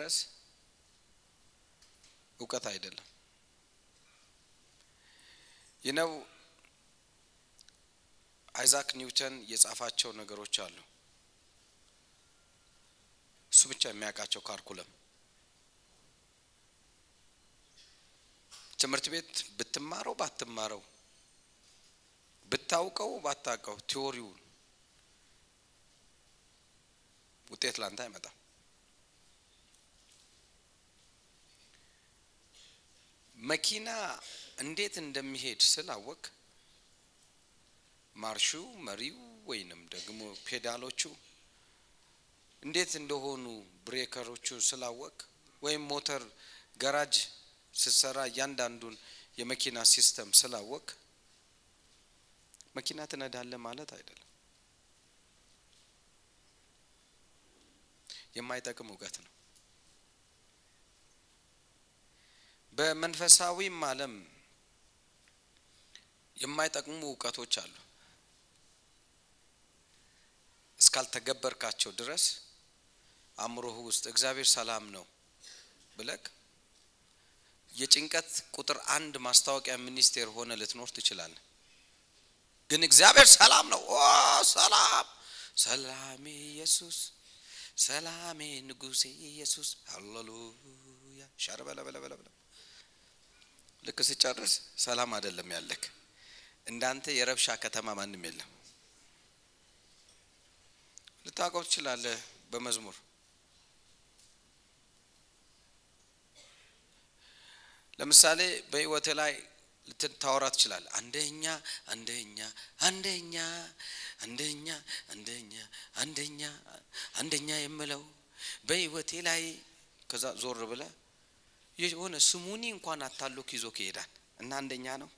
ድረስ እውቀት አይደለም። ይነው አይዛክ ኒውተን የጻፋቸው ነገሮች አሉ። እሱ ብቻ የሚያውቃቸው ካርኩለም ትምህርት ቤት ብትማረው ባትማረው ብታውቀው ባታውቀው ቲዎሪውን ውጤት ላንተ አይመጣም። መኪና እንዴት እንደሚሄድ ስላወቅ ማርሹ መሪው ወይንም ደግሞ ፔዳሎቹ እንዴት እንደሆኑ breakerኦቹ ስላወቅ ወይም ሞተር ጋራጅ ስትሰራ እያንዳንዱን የመኪና system ስላወቅ መኪና ትነዳለህ ማለት አይደለም። የማይጠቅም እውቀት ነው። በመንፈሳዊም ዓለም የማይጠቅሙ እውቀቶች አሉ። እስካልተገበርካቸው ድረስ አእምሮህ ውስጥ እግዚአብሔር ሰላም ነው ብለክ የጭንቀት ቁጥር አንድ ማስታወቂያ ሚኒስቴር ሆነ ልትኖር ትችላለህ። ግን እግዚአብሔር ሰላም ነው። ኦ ሰላም፣ ሰላሜ ኢየሱስ፣ ሰላሜ ንጉሴ ኢየሱስ፣ ሃሌሉያ ሻር ልክ ስጨርስ ሰላም አይደለም ያለክ። እንዳንተ የረብሻ ከተማ ማንም የለም። ልታውቀው ትችላለህ በመዝሙር ለምሳሌ በህይወት ላይ ልታወራ ትችላለህ። አንደኛ አንደኛ አንደኛ አንደኛ አንደኛ አንደኛ አንደኛ የምለው በህይወቴ ላይ ከዛ ዞር ብለ የሆነ ስሙኒ እንኳን አታሎክ ይዞክ ይሄዳል እና አንደኛ ነው።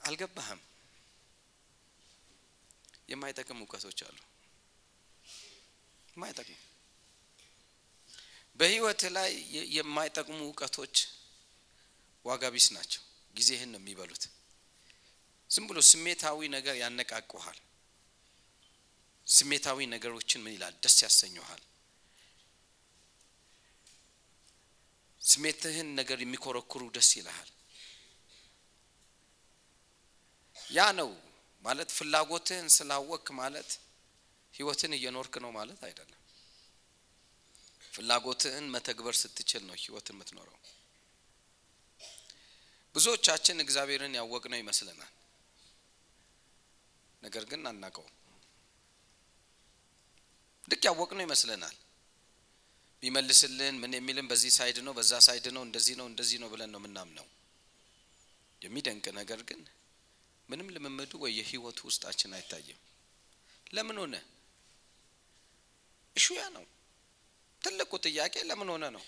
አልገባህም። የማይጠቅም እውቀቶች አሉ። የማይጠቅሙ በህይወት ላይ የማይጠቅሙ እውቀቶች ዋጋ ቢስ ናቸው። ጊዜህን ነው የሚበሉት። ዝም ብሎ ስሜታዊ ነገር ያነቃቁሃል። ስሜታዊ ነገሮችን ምን ይላል? ደስ ያሰኘሃል። ስሜትህን ነገር የሚኮረኩሩ ደስ ይልሃል። ያ ነው ማለት ፍላጎትህን ስላወክ ማለት ህይወትን እየኖርክ ነው ማለት አይደለም። ፍላጎትህን መተግበር ስትችል ነው ህይወትን የምትኖረው። ብዙዎቻችን እግዚአብሔርን ያወቅነው ይመስለናል፣ ነገር ግን አናውቀውም። ልክ ያወቅነው ይመስለናል። ቢመልስልን ምን የሚልን በዚህ side ነው፣ በዛ side ነው፣ እንደዚህ ነው፣ እንደዚህ ነው ብለን ነው የምናምነው። የሚደንቅ ነገር ግን ምንም ልምምዱ ወይ የህይወቱ ውስጣችን አይታይም። ለምን ሆነ? እሹ ያ ነው ትልቁ ጥያቄ። ለምን ሆነ ነው።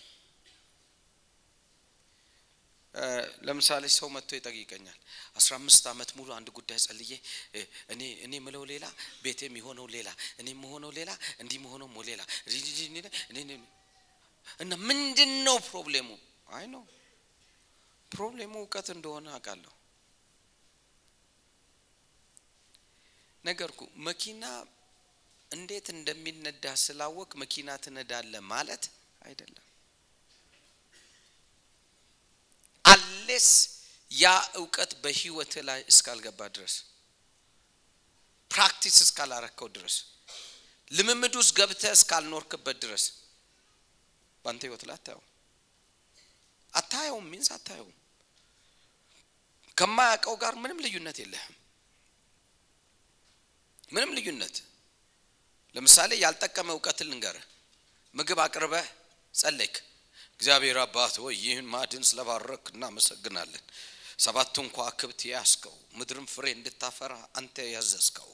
ለምሳሌ ሰው መጥቶ ይጠይቀኛል። አስራ አምስት አመት ሙሉ አንድ ጉዳይ ጸልዬ እኔ እኔ ምለው ሌላ ቤቴ የሚሆነው ሌላ እኔ የምሆነው ሌላ እንዲህ መሆነው ሌላ እና ምንድን ነው ፕሮብሌሙ? አይ ነው problem ኡ እውቀት እንደሆነ አውቃለሁ። ነገርኩ መኪና እንዴት እንደሚነዳ ስላወቅ መኪና ትነዳለ ማለት አይደለም። unless ያ እውቀት በህይወት ላይ እስካልገባ ድረስ practice እስካላረከው ድረስ ልምምድ ውስጥ ገብተህ እስካልኖርክበት ድረስ በአንተ ህይወት ላይ አታየውም። አታየውም ሚንስ አታየውም። ከማያውቀው ጋር ምንም ልዩነት የለህም። ምንም ልዩነት ለምሳሌ ያልጠቀመ እውቀት ልንገርህ። ምግብ አቅርበህ ጸለይክ። እግዚአብሔር አባት ሆይ ይህን ማዕድን ስለባረክ እናመሰግናለን። ሰባቱን ከዋክብት ያስከው ምድርም ፍሬ እንድታፈራ አንተ ያዘዝከው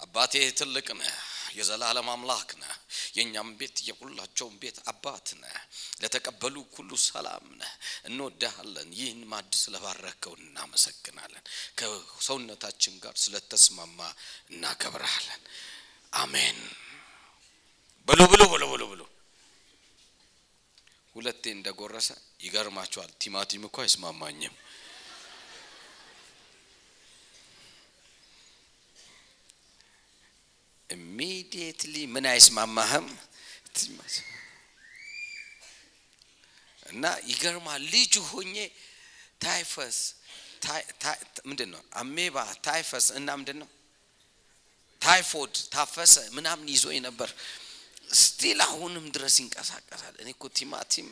አባቴ ትልቅ ነህ፣ የዘላለም አምላክ ነህ። የእኛም ቤት የሁላቸውም ቤት አባት ነህ። ለተቀበሉ ሁሉ ሰላም ነህ። እንወዳሃለን። ይህን ማዕድ ስለባረከው እናመሰግናለን። ከሰውነታችን ጋር ስለተስማማ እናከብረሃለን። አሜን ብሉ ብሉ ብሉ ብሉ ብሉ። ሁለቴ እንደጎረሰ ይገርማቸዋል። ቲማቲም እኮ አይስማማኝም። immediately ምን አይስማማህም? እና ይገርማል። ልጅ ሆኜ ታይፈስ ምንድን ነው አሜባ ታይፈስ እና ምንድን ነው ታይፎድ ታይፈስ ምናምን ይዞኝ ነበር። still አሁንም ድረስ ይንቀሳቀሳል። እኔ እኮ ቲማቲም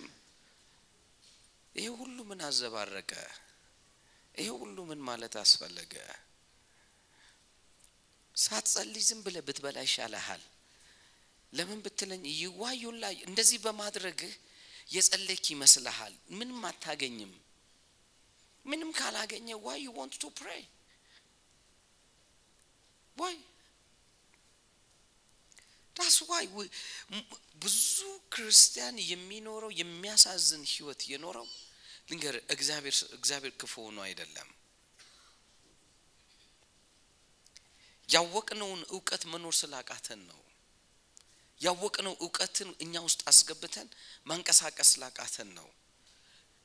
ይሄ ሁሉ ምን አዘባረቀ? ይሄ ሁሉ ምን ማለት አስፈለገ? ሳትጸልይ ዝም ብለህ ብትበላ ይሻልሃል። ለምን ብትለኝ ይሄውልህ እንደዚህ በማድረግህ የጸለይክ ይመስልሃል። ምንም አታገኝም። ምንም ካላገኘ why you want to pray? why? that's why ብዙ ክርስቲያን የሚኖረው የሚያሳዝን ህይወት የኖረው ልንገር እግዚአብሔር እግዚአብሔር ክፉ ሆኖ አይደለም ያወቅነውን እውቀት መኖር ስላቃተን ነው። ያወቅነው እውቀትን እኛ ውስጥ አስገብተን ማንቀሳቀስ ስላቃተን ነው።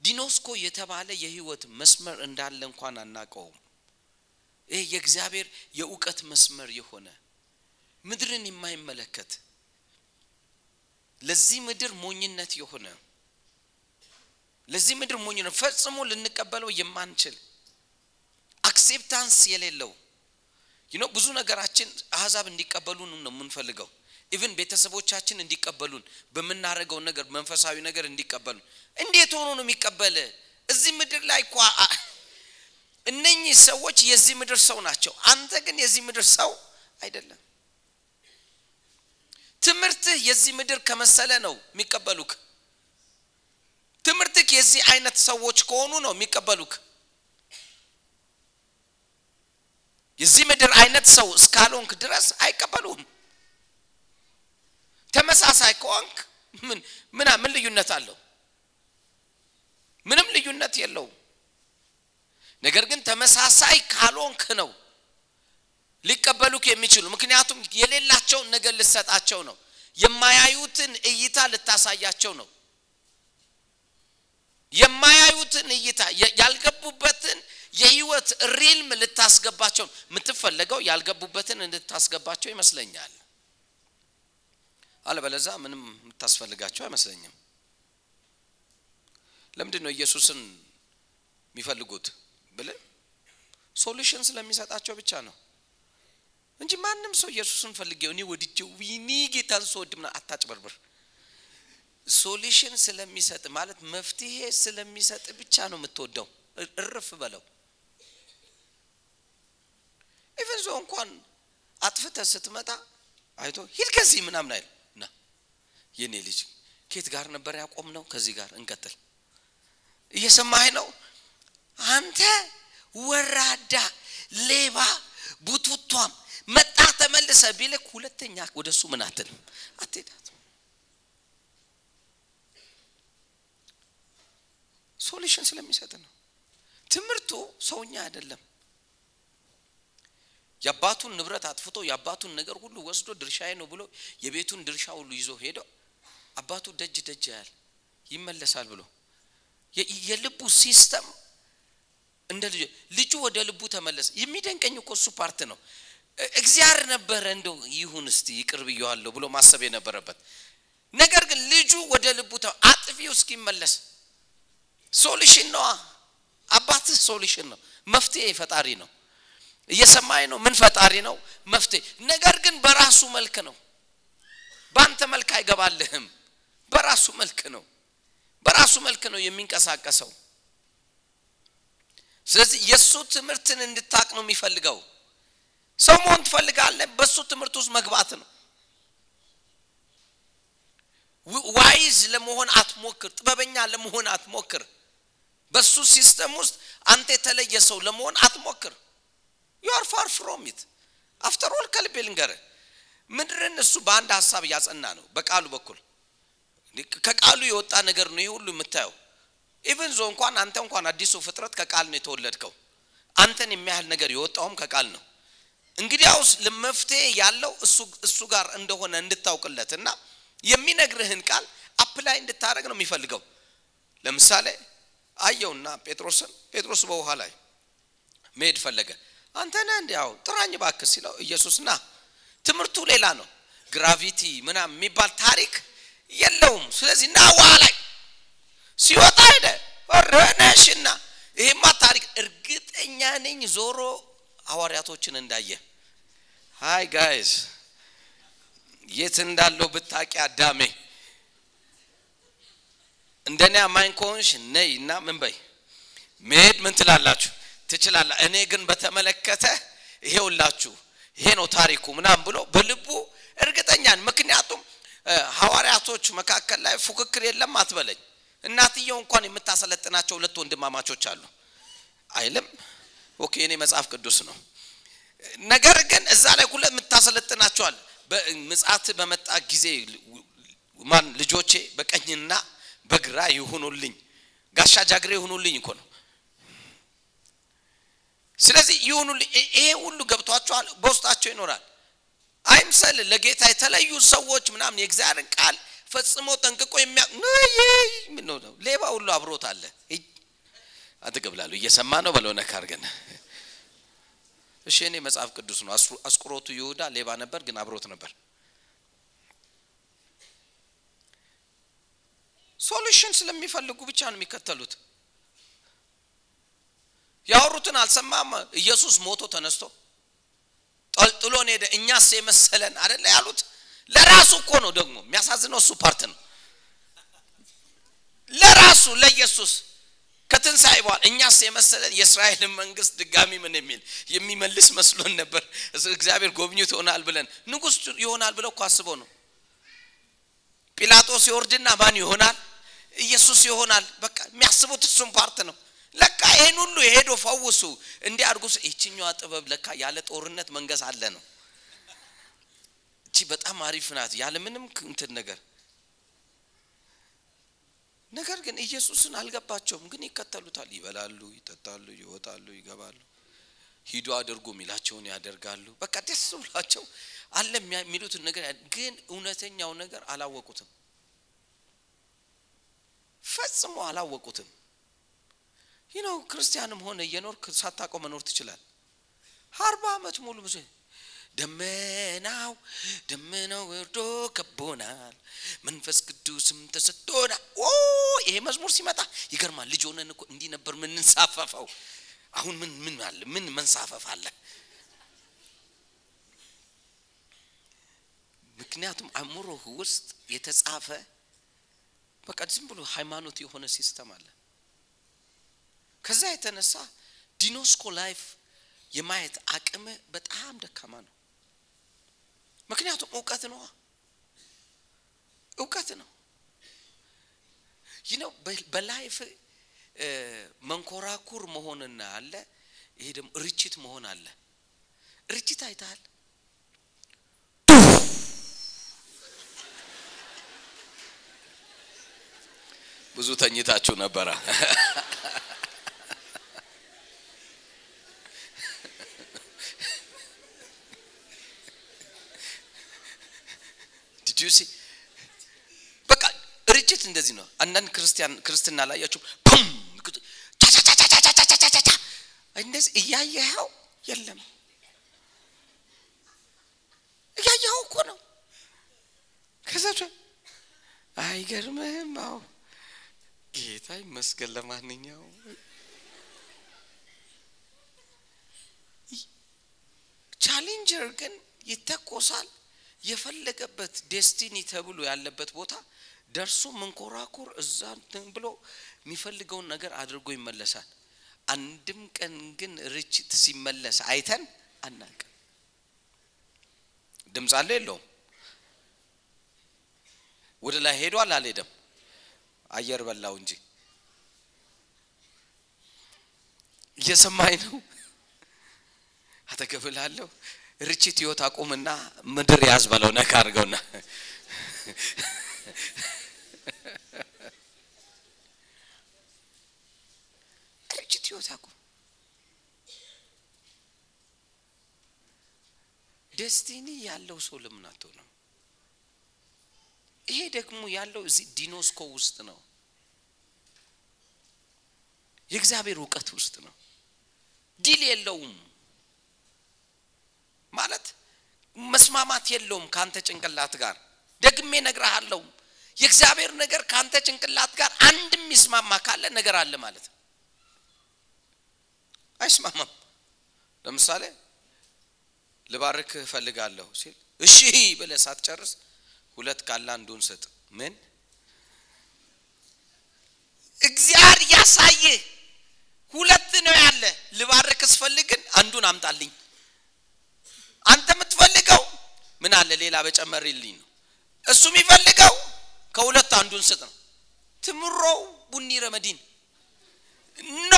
ዲኖስኮ የተባለ የህይወት መስመር እንዳለ እንኳን አናቀውም ይህ የእግዚአብሔር የእውቀት መስመር የሆነ ምድርን የማይመለከት ለዚህ ምድር ሞኝነት የሆነ ለዚህ ምድር ሞኝነት ፈጽሞ ልንቀበለው የማንችል acceptance የሌለው you know ብዙ ነገራችን አህዛብ እንዲቀበሉን ነው የምንፈልገው። even ቤተሰቦቻችን እንዲቀበሉን በምናደርገው ነገር መንፈሳዊ ነገር እንዲቀበሉን። እንዴት ሆኖ ነው የሚቀበል? እዚህ ምድር ላይ እኮ እነኚህ ሰዎች የዚህ ምድር ሰው ናቸው። አንተ ግን የዚህ ምድር ሰው አይደለም። ትምህርትህ የዚህ ምድር ከመሰለ ነው የሚቀበሉክ። ትምህርትህ የዚህ አይነት ሰዎች ከሆኑ ነው የሚቀበሉክ የዚህ ምድር አይነት ሰው እስካልሆንክ ድረስ አይቀበሉም ተመሳሳይ ከሆንክ ምን ምን ምን ልዩነት አለው? ምንም ልዩነት የለውም። ነገር ግን ተመሳሳይ ካልሆንክ ነው ሊቀበሉክ የሚችሉ። ምክንያቱም የሌላቸውን ነገር ልሰጣቸው ነው። የማያዩትን እይታ ልታሳያቸው ነው። የማያዩትን እይታ ያልገቡበትን የህይወት realm ልታስገባቸው የምትፈለገው ያልገቡበትን እንድታስገባቸው ይመስለኛል። አለበለዚያ ምንም የምታስፈልጋቸው አይመስለኝም። ለምንድን ነው ኢየሱስን የሚፈልጉት ብል solution ስለሚሰጣቸው ብቻ ነው እንጂ ማንም ሰው ኢየሱስን ፈልጌው እኔ ወድጄው ዊኒ ጌታን ስወድ ምና አታጭበርብር። ሶሉሽን ስለሚሰጥ ማለት መፍትሄ ስለሚሰጥ ብቻ ነው የምትወደው። እርፍ በለው ኢቨን ዞ እንኳን አጥፍተ ስትመጣ አይቶ ሂድ ከዚህ ምናምን አይል ና የኔ ልጅ ኬት ጋር ነበር ያቆም ነው ከዚህ ጋር እንቀጥል። እየሰማህ ነው? አንተ ወራዳ ሌባ ቡቱቷም መጣ ተመልሶ ቢልክ ሁለተኛ ወደ እሱ ምን አትልም? አትሄዳት solution ስለሚሰጥ ነው። ትምህርቱ ሰውኛ አይደለም የአባቱን ንብረት አጥፍቶ የአባቱን ነገር ሁሉ ወስዶ ድርሻዬ ነው ብሎ የቤቱን ድርሻ ሁሉ ይዞ ሄዶ አባቱ ደጅ ደጅ ያል ይመለሳል ብሎ። የልቡ system እንደ ልጁ ልጁ ወደ ልቡ ተመለሰ። የሚደንቀኝ እኮ እሱ part ነው። እግዚአብሔር ነበረ እንደው ይሁን እስቲ ይቅር ብየዋለሁ ብሎ ማሰብ የነበረበት። ነገር ግን ልጁ ወደ ልቡ አጥፊው እስኪመለስ solution ነዋ። አባትህ solution ነው። መፍትሄ ፈጣሪ ነው እየሰማኝ ነው ምን ፈጣሪ ነው? መፍትሄ። ነገር ግን በራሱ መልክ ነው። በአንተ መልክ አይገባልህም። በራሱ መልክ ነው። በራሱ መልክ ነው የሚንቀሳቀሰው። ስለዚህ የእሱ ትምህርትን እንድታውቅ ነው የሚፈልገው። ሰው መሆን ትፈልጋለህ በእሱ ትምህርት ውስጥ መግባት ነው። wise ለመሆን አትሞክር ጥበበኛ ለመሆን አትሞክር። በሱ system ውስጥ አንተ የተለየ ሰው ለመሆን አትሞክር you are far from it after all ከልቤ ልንገር ምድርን እሱ በአንድ ሀሳብ እያጸና ነው በቃሉ በኩል። ከቃሉ የወጣ ነገር ነው ይህ ሁሉ የምታየው። even though እንኳን አንተ እንኳን አዲሱ ፍጥረት ከቃል ነው የተወለድከው። አንተን የሚያህል ነገር የወጣውም ከቃል ነው። እንግዲያውስ ለመፍትሄ ያለው እሱ ጋር እንደሆነ እንድታውቅለት እና የሚነግርህን ቃል apply እንድታደረግ ነው የሚፈልገው። ለምሳሌ አየውና ጴጥሮስን ጴጥሮስ በውሃ ላይ መሄድ ፈለገ አንተ ነህ እንዲያው ጥራኝ ባክስ ሲለው ኢየሱስ ና ትምህርቱ ሌላ ነው። ግራቪቲ ምናም የሚባል ታሪክ የለውም። ስለዚህ ና ውሃ ላይ ሲወጣ ሄደ። ወረነሽና ይሄማ ታሪክ እርግጠኛ ነኝ ዞሮ ሐዋርያቶችን እንዳየ። ሃይ ጋይስ የት እንዳለው ብታቂ አዳሜ። እንደኔ አማኝ ከሆንሽ ነይ እና ምን በይ? መሄድ ምን ትላላችሁ ትችላላ እኔ ግን በተመለከተ ይሄውላችሁ ይሄ ነው ታሪኩ ምናም ብሎ በልቡ እርግጠኛን ምክንያቱም ሐዋርያቶች መካከል ላይ ፉክክር የለም አትበለኝ። እናትየው እንኳን የምታሰለጥናቸው ሁለት ወንድማማቾች አሉ። አይልም? okay እኔ መጽሐፍ ቅዱስ ነው። ነገር ግን እዛ ላይ ሁለት የምታሰለጥናቸዋል ምጽአት በመጣ ጊዜ ማን? ልጆቼ በቀኝና በግራ ይሁኑልኝ። ጋሻ ጃግሬ ይሁኑልኝ እኮ ነው ስለዚህ ይሁኑልኝ ይሄ ሁሉ ገብቷቸዋል በውስጣቸው ይኖራል። አይምሰል ለጌታ የተለዩ ሰዎች ምናምን የእግዚአብሔርን ቃል ፈጽሞ ጠንቅቆ የሚያ ሌባ ሁሉ አብሮት አለ። አትገብላሉ እየሰማ ነው በለው ነካ እሺ እኔ መጽሐፍ ቅዱስ ነው። አስቆሮቱ ይሁዳ ሌባ ነበር ግን አብሮት ነበር። solution ስለሚፈልጉ ብቻ ነው የሚከተሉት ያወሩትን አልሰማም? ኢየሱስ ሞቶ ተነስቶ ጠልጥሎን ሄደ እኛስ የመሰለን አደለ ያሉት? ለራሱ እኮ ነው ደግሞ። የሚያሳዝነው እሱ part ነው። ለራሱ ለኢየሱስ ከትንሣኤ በኋላ እኛስ የመሰለን የእስራኤልን መንግስት ድጋሚ ምን የሚል የሚመልስ መስሎን ነበር? እግዚአብሔር ጎብኝት ይሆናል ብለን ንጉስ ይሆናል ብለው እኮ አስበው ነው። ጲላጦስ ይወርድና ማን ይሆናል? ኢየሱስ ይሆናል። በቃ የሚያስቡት እሱም part ነው ለካ ይሄን ሁሉ የሄዶ ፈውሱ። እንዲህ አድርጉ ይችኛዋ ጥበብ ለካ ያለ ጦርነት መንገስ አለ ነው። እቺ በጣም አሪፍ ናት። ያለ ምንም እንትን ነገር። ነገር ግን ኢየሱስን አልገባቸውም። ግን ይከተሉታል። ይበላሉ ይጠጣሉ ይወጣሉ ይገባሉ። ሂዱ አድርጉ የሚላቸውን ያደርጋሉ። በቃ ደስ ብሏቸው አለ የሚሉትን ነገር ግን እውነተኛው ነገር አላወቁትም። ፈጽሞ አላወቁትም ይህ ነው ክርስቲያንም ሆነ እየኖር ሳታውቀው መኖር ትችላል አርባ ዓመት ሙሉ ብዙ ደመናው ደመናው ወርዶ ከቦናል። መንፈስ ቅዱስም ተሰጥቶናል ይሄ መዝሙር ሲመጣ ይገርማል። ልጅ ሆነን እኮ እንዲህ ነበር ምንንሳፈፈው። አሁን ምን ምን አለ? ምን መንሳፈፍ አለ? ምክንያቱም አእምሮህ ውስጥ የተጻፈ በቃ ዝም ብሎ ሃይማኖት የሆነ system አለ ከዛ የተነሳ ጊኖስኮ life የማየት አቅም በጣም ደካማ ነው። ምክንያቱም እውቀት ነው እውቀት ነው። ይህ በላይፍ መንኮራኩር መሆንና አለ ይሄ ደግሞ ርችት መሆን አለ። ርችት አይተሃል? ብዙ ተኝታችሁ ነበረ ዲዩሲ በቃ ርችት እንደዚህ ነው። አንዳንድ ክርስቲያን ክርስትና ላያችሁ እንደዚህ እያየኸው የለም። እያየኸው እኮ ነው። ከዛ አይገርምህም? አዎ። ጌታ ይመስገን ለማንኛው ቻሌንጀር ግን ይተኮሳል የፈለገበት destiny ተብሎ ያለበት ቦታ ደርሶ መንኮራኩር እዛ ብሎ የሚፈልገውን ነገር አድርጎ ይመለሳል። አንድም ቀን ግን ርችት ሲመለስ አይተን አናቅም ድምፅ አለ የለውም? ወደ ላይ ሄዷል አልሄደም? አየር በላው እንጂ። እየሰማኝ ነው? አተገብላለሁ ርችት ህይወት አቁምና ምድር ያዝ በለው ነካ አድርገውና። ርችት ህይወት አቁም። ደስቲኒ ያለው ሰው ለምን አትሆንም? ይሄ ደግሞ ያለው እዚህ ዲኖስኮ ውስጥ ነው። የእግዚአብሔር እውቀት ውስጥ ነው። ዲል የለውም ማለት መስማማት የለውም ከአንተ ጭንቅላት ጋር ደግሜ ነግረሃለሁ የእግዚአብሔር ነገር ከአንተ ጭንቅላት ጋር አንድም የሚስማማ ካለ ነገር አለ ማለት ነው። አይስማማም። ለምሳሌ ልባርክ እፈልጋለሁ ሲል እሺ ብለህ ሳትጨርስ ሁለት ካለ አንዱን ስጥ። ምን እግዚአብሔር ያሳይህ። ሁለት ነው ያለ። ልባርክ ስፈልግን አንዱን አምጣልኝ። አንተ የምትፈልገው ምን አለ ሌላ በጨመርልኝ ነው። እሱ የሚፈልገው ከሁለት አንዱን ስጥ ነው። ትምሮው ቡኒ ረመዲን ኖ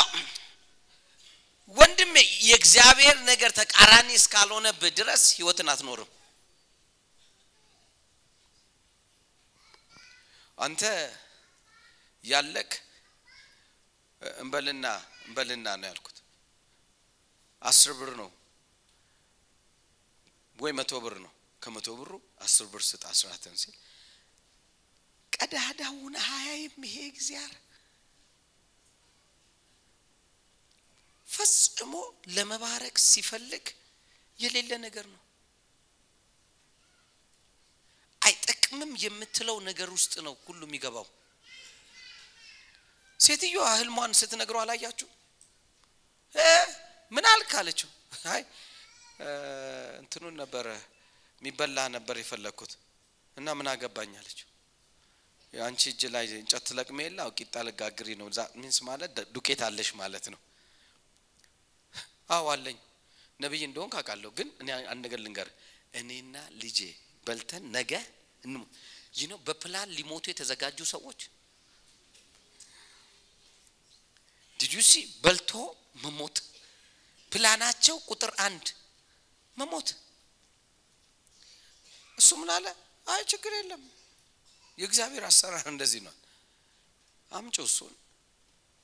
ወንድሜ፣ የእግዚአብሔር ነገር ተቃራኒ እስካልሆነብህ ድረስ ህይወትን አትኖርም። አንተ ያለክ እንበልና እንበልና ነው ያልኩት አስር ብር ነው ወይ መቶ ብር ነው። ከመቶ ብሩ አስር ብር ስጥ አስራትን ሲል ቀዳዳውን አያይም። ይሄ እግዚአብሔር ፈጽሞ ለመባረክ ሲፈልግ የሌለ ነገር ነው። አይጠቅምም የምትለው ነገር ውስጥ ነው ሁሉ የሚገባው። ሴትዮዋ ህልሟን ስትነግረው አላያችሁ? ምን አልክ አለችው። አይ እንትኑን ነበረ የሚበላ ነበር የፈለግኩት እና ምን አገባኝ አለችው። አንቺ እጅ ላይ እንጨት ትለቅሜ የለ ቂጣ ልጋግሪ ነው። ሚንስ ማለት ዱቄት አለሽ ማለት ነው። አዎ አለኝ። ነቢይ እንደሆን ካውቃለሁ። ግን እኔ አንድ ነገር ልንገር፣ እኔና ልጄ በልተን ነገ ይህ ነው በፕላን ሊሞቱ የተዘጋጁ ሰዎች ዲጁሲ በልቶ መሞት ፕላናቸው ቁጥር አንድ መሞት። እሱ ምን አለ? አይ ችግር የለም የእግዚአብሔር አሰራር እንደዚህ ነው። አምጪው እሱን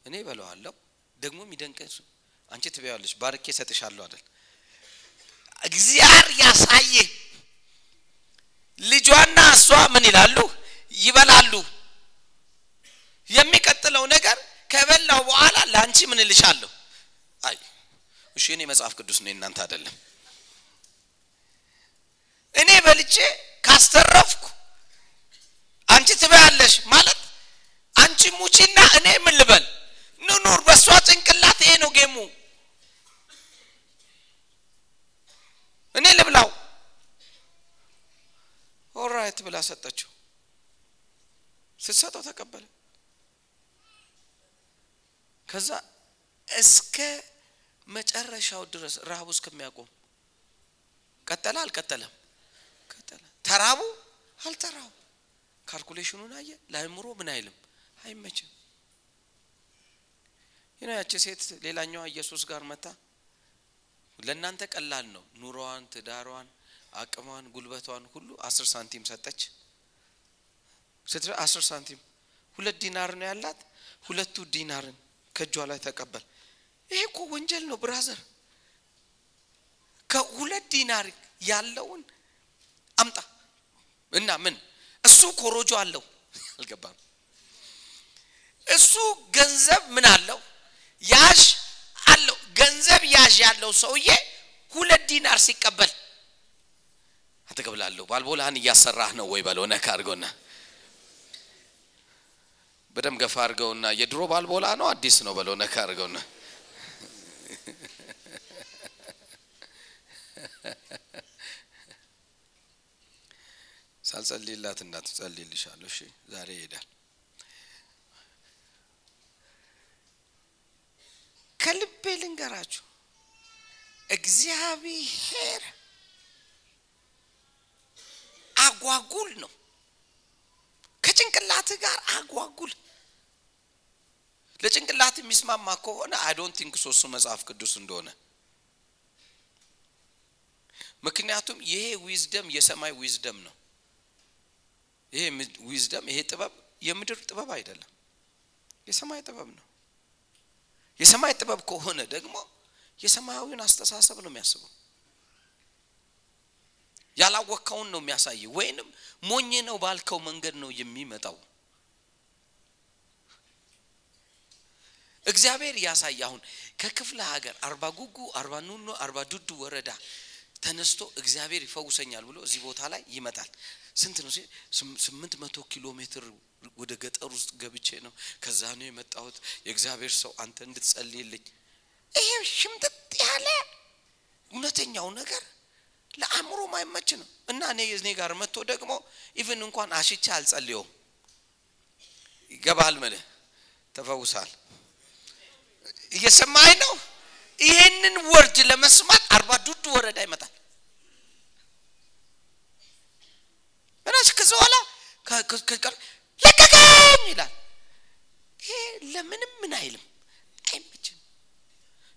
እኔ በለዋለሁ። ደግሞ የሚደንቀኝ እሱ አንቺ ትበያለሽ፣ ባርኬ ሰጥሻለሁ አይደል? እግዚአብሔር ያሳየ ልጇና እሷ ምን ይላሉ? ይበላሉ። የሚቀጥለው ነገር ከበላው በኋላ ለአንቺ ምን እልሻለሁ? አይ እሺ፣ እኔ መጽሐፍ ቅዱስ ነው እናንተ አይደለም። እኔ በልቼ ካስተረፍኩ አንቺ ትበያለሽ ማለት አንቺ ሙቺና እኔ ምን ልበል ንኑር። በእሷ ጭንቅላት ይሄ ነው game ኡ። እኔ ልብላው። alright ብላ ሰጠችው። ስትሰጠው ተቀበለ። ከዛ እስከ መጨረሻው ድረስ ረሃቡ እስከሚያቆም ቀጠለ። አልቀጠለም? ተራቡ አልተራቡ calculation ኑን አየ። ለአእምሮ ምን አይልም፣ አይመችም። እና ያቺ ሴት ሌላኛዋ ኢየሱስ ጋር መጣች። ለእናንተ ቀላል ነው። ኑሮዋን፣ ትዳሯን፣ አቅሟን፣ ጉልበቷን ሁሉ አስር ሳንቲም ሰጠች። ስትረ አስር ሳንቲም ሁለት ዲናር ነው ያላት። ሁለቱ ዲናርን ከእጇ ላይ ተቀበል። ይሄ እኮ ወንጀል ነው brother። ከሁለት ዲናር ያለውን አምጣ እና ምን እሱ ኮሮጆ አለው አልገባም። እሱ ገንዘብ ምን አለው ያዥ አለው። ገንዘብ ያዥ ያለው ሰውዬ ሁለት ዲናር ሲቀበል አትቀብላለሁ። ባልቦላህን እያሰራህ ነው ወይ በለው። ነካ አድርገውና በደም ገፋ አድርገውና የድሮ ባልቦላ ነው አዲስ ነው በለው። ነካ አድርገውና ሳልጸልይላት እንዳትጸልይልሻለሁ። እሺ ዛሬ ይሄዳል። ከልቤ ልንገራችሁ እግዚአብሔር አጓጉል ነው። ከጭንቅላት ጋር አጓጉል ለጭንቅላት የሚስማማ ከሆነ I don't think so ሱ መጽሐፍ ቅዱስ እንደሆነ ምክንያቱም ይሄ wisdom የሰማይ wisdom ነው። ይሄ wisdom ይሄ ጥበብ የምድር ጥበብ አይደለም፣ የሰማይ ጥበብ ነው። የሰማይ ጥበብ ከሆነ ደግሞ የሰማያዊውን አስተሳሰብ ነው የሚያስበው። ያላወቅከውን ነው የሚያሳይ፣ ወይንም ሞኝ ነው ባልከው መንገድ ነው የሚመጣው። እግዚአብሔር ያሳይ። አሁን ከክፍለ ሀገር አርባ ጉጉ፣ አርባ ኑኖ፣ አርባ ዱዱ ወረዳ ተነስቶ እግዚአብሔር ይፈውሰኛል ብሎ እዚህ ቦታ ላይ ይመጣል። ስንት ነው? ስምንት መቶ ኪሎ ሜትር ወደ ገጠር ውስጥ ገብቼ ነው። ከዛ ነው የመጣሁት። የእግዚአብሔር ሰው አንተ እንድትጸልይልኝ። ይሄ ሽምጥጥ ያለ እውነተኛው ነገር ለአእምሮ ማይመች ነው። እና እኔ እኔ ጋር መጥቶ ደግሞ ኢቭን እንኳን አሽቻ አልጸልየውም። ይገባል ምልህ ተፈውሳል። እየሰማኝ ነው? ይሄንን ወርድ ለመስማት አርባ ዱዱ ወረዳ ይመጣል ምናስ ከዛ በኋላ ለቀቀኝ ይላል። ይሄ ለምንም ምን አይልም? አይመችም።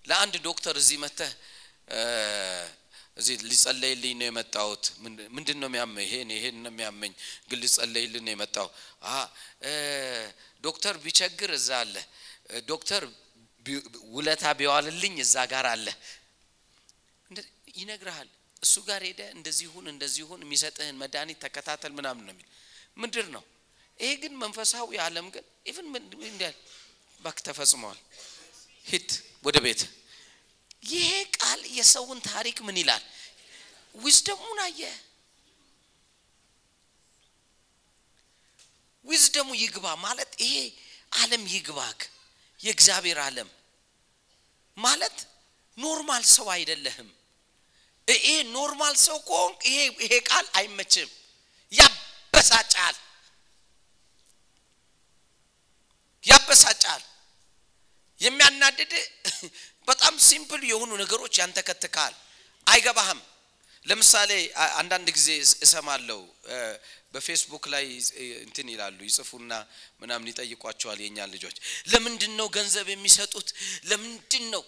ለአንድ ዶክተር እዚህ መተህ እዚህ ሊጸለይልኝ ነው የመጣሁት። ምን- ምንድን ነው የሚያመኝ? ይሄን ይሄን ነው የሚያመኝ። ግን ሊጸለይልን ነው የመጣው። ዶክተር ቢቸግር እዛ አለ። ዶክተር ውለታ ቢዋልልኝ እዛ ጋር አለ። ይነግርሃል እሱ ጋር ሄደ እንደዚህ ሁን እንደዚህ ሁን የሚሰጥህን መድኃኒት ተከታተል ምናምን ነው የሚል። ምድር ነው? ይሄ ግን መንፈሳዊ ዓለም ግን ኢቭን እንዲያል ባክ ተፈጽመዋል ሂድ ወደ ቤት። ይሄ ቃል የሰውን ታሪክ ምን ይላል? ዊዝደሙን አየ። ዊዝደሙ ይግባ ማለት ይሄ ዓለም ይግባክ። የእግዚአብሔር ዓለም ማለት ኖርማል ሰው አይደለህም ይሄ normal ሰው ከሆንክ ይሄ ይሄ ቃል አይመችም። ያበሳጫል። ያበሳጫል። የሚያናድድ በጣም simple የሆኑ ነገሮች ያንተከትካል። አይገባህም። ለምሳሌ አንዳንድ ጊዜ እስ- እሰማለሁ። እ፣ በፌስቡክ ላይ እንትን ይላሉ ይጽፉና ምናምን ይጠይቋቸዋል የእኛን ልጆች። ለምንድን ነው ገንዘብ የሚሰጡት? ለምንድን ነው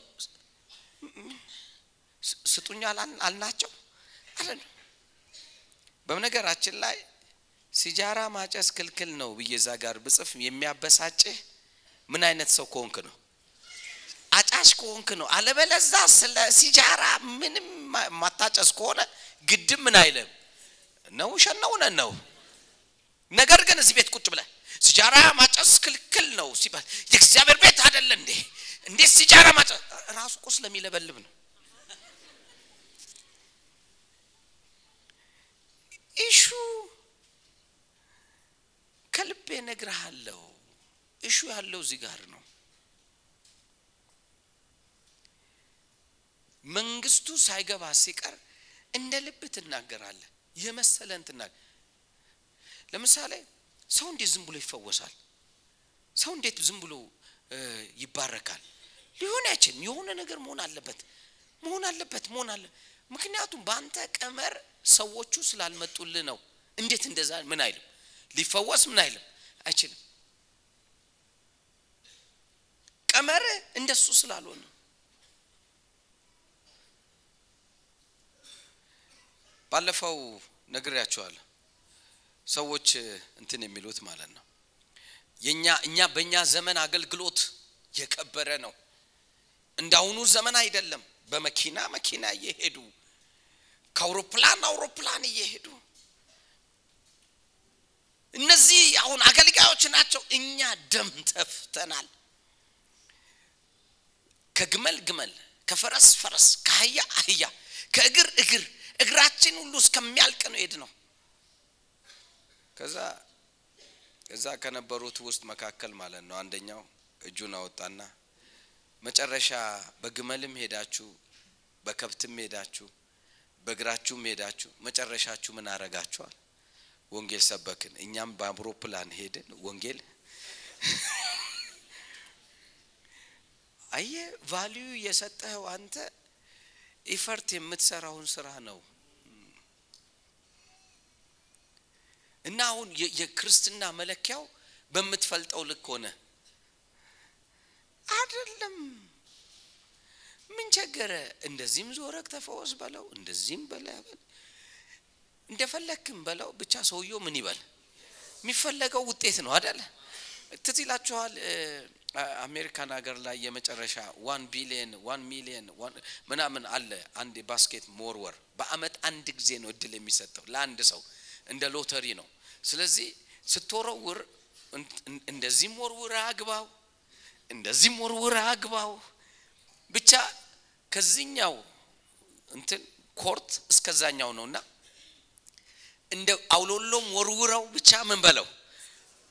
ስ- ስጡኝ አላል- አልናቸው። አለን በነገራችን ላይ ሲጃራ ማጨስ ክልክል ነው ብዬ እዛ ጋር ብጽፍ የሚያበሳጭህ ምን አይነት ሰው ከሆንክ ነው? አጫሽ ከሆንክ ነው። አለበለዛ ስለ ሲጃራ ምንም ማታጨስ ከሆነ ግድም ምን አይልም። ነው እውነት ነው? ነገር ግን እዚህ ቤት ቁጭ ብለህ ሲጃራ ማጨስ ክልክል ነው ሲባል የእግዚአብሔር ቤት አይደለ እንዴ? እንዴት ሲጃራ ማጨስ ራሱ እኮ ስለሚለበልብ ነው ኢሹ ከልቤ እነግርሃለሁ። እሹ ያለው እዚህ ጋር ነው። መንግስቱ ሳይገባ ሲቀር እንደ ልብ ትናገራለህ። የመሰለን ትናገር ለምሳሌ ሰው እንዴት ዝም ብሎ ይፈወሳል? ሰው እንዴት ዝም ብሎ ይባረካል? ሊሆን አይችልም። የሆነ ነገር መሆን አለበት። መሆን አለበት መሆን አለ ምክንያቱም በአንተ ቀመር ሰዎቹ ስላልመጡልህ ነው። እንዴት እንደዛ? ምን አይልም። ሊፈወስ ምን አይልም? አይችልም። ቀመር እንደሱ ስላልሆነ። ባለፈው ነግሬያቸዋለሁ። ሰዎች እንትን የሚሉት ማለት ነው። የኛ እኛ በእኛ ዘመን አገልግሎት የከበረ ነው። እንዳሁኑ ዘመን አይደለም። በመኪና መኪና እየሄዱ ከአውሮፕላን አውሮፕላን እየሄዱ እነዚህ አሁን አገልጋዮች ናቸው። እኛ ደም ተፍተናል። ከግመል ግመል ከፈረስ ፈረስ ከአህያ አህያ ከእግር እግር እግራችን ሁሉ እስከሚያልቅ ነው ሄድ ነው ከዛ እዛ ከነበሩት ውስጥ መካከል ማለት ነው አንደኛው እጁን አወጣና መጨረሻ በግመልም ሄዳችሁ በከብትም ሄዳችሁ በእግራችሁም ሄዳችሁ መጨረሻችሁ ምን አረጋችኋል ወንጌል ሰበክን። እኛም በአውሮፕላን ሄድን። ወንጌል አየ ቫልዩ የሰጠኸው አንተ ኢፈርት የምትሰራውን ስራ ነው። እና አሁን የክርስትና መለኪያው በምትፈልጠው ልክ ሆነ። አይደለም ምን ቸገረ? እንደዚህም ዞረክ ተፈወስ በለው እንደዚህም በለ በል። እንደፈለክም በለው ብቻ ሰውየው ምን ይበል? የሚፈለገው ውጤት ነው አደለ ትዝ አሜሪካን ሀገር ላይ የመጨረሻ one billion one million ምናምን አለ። አንድ basket መወርወር በአመት አንድ ጊዜ ነው እድል የሚሰጠው ለአንድ ሰው። እንደ ሎተሪ ነው። ስለዚህ ስትወረውር እን- እን- እንደዚህም ወርውር አግባው እንደዚህም ወርውር አግባው። ብቻ ከዚህኛው እንትን court እስከዛኛው ነውና እንደ አውሎሎም ወርውረው ብቻ ምን በለው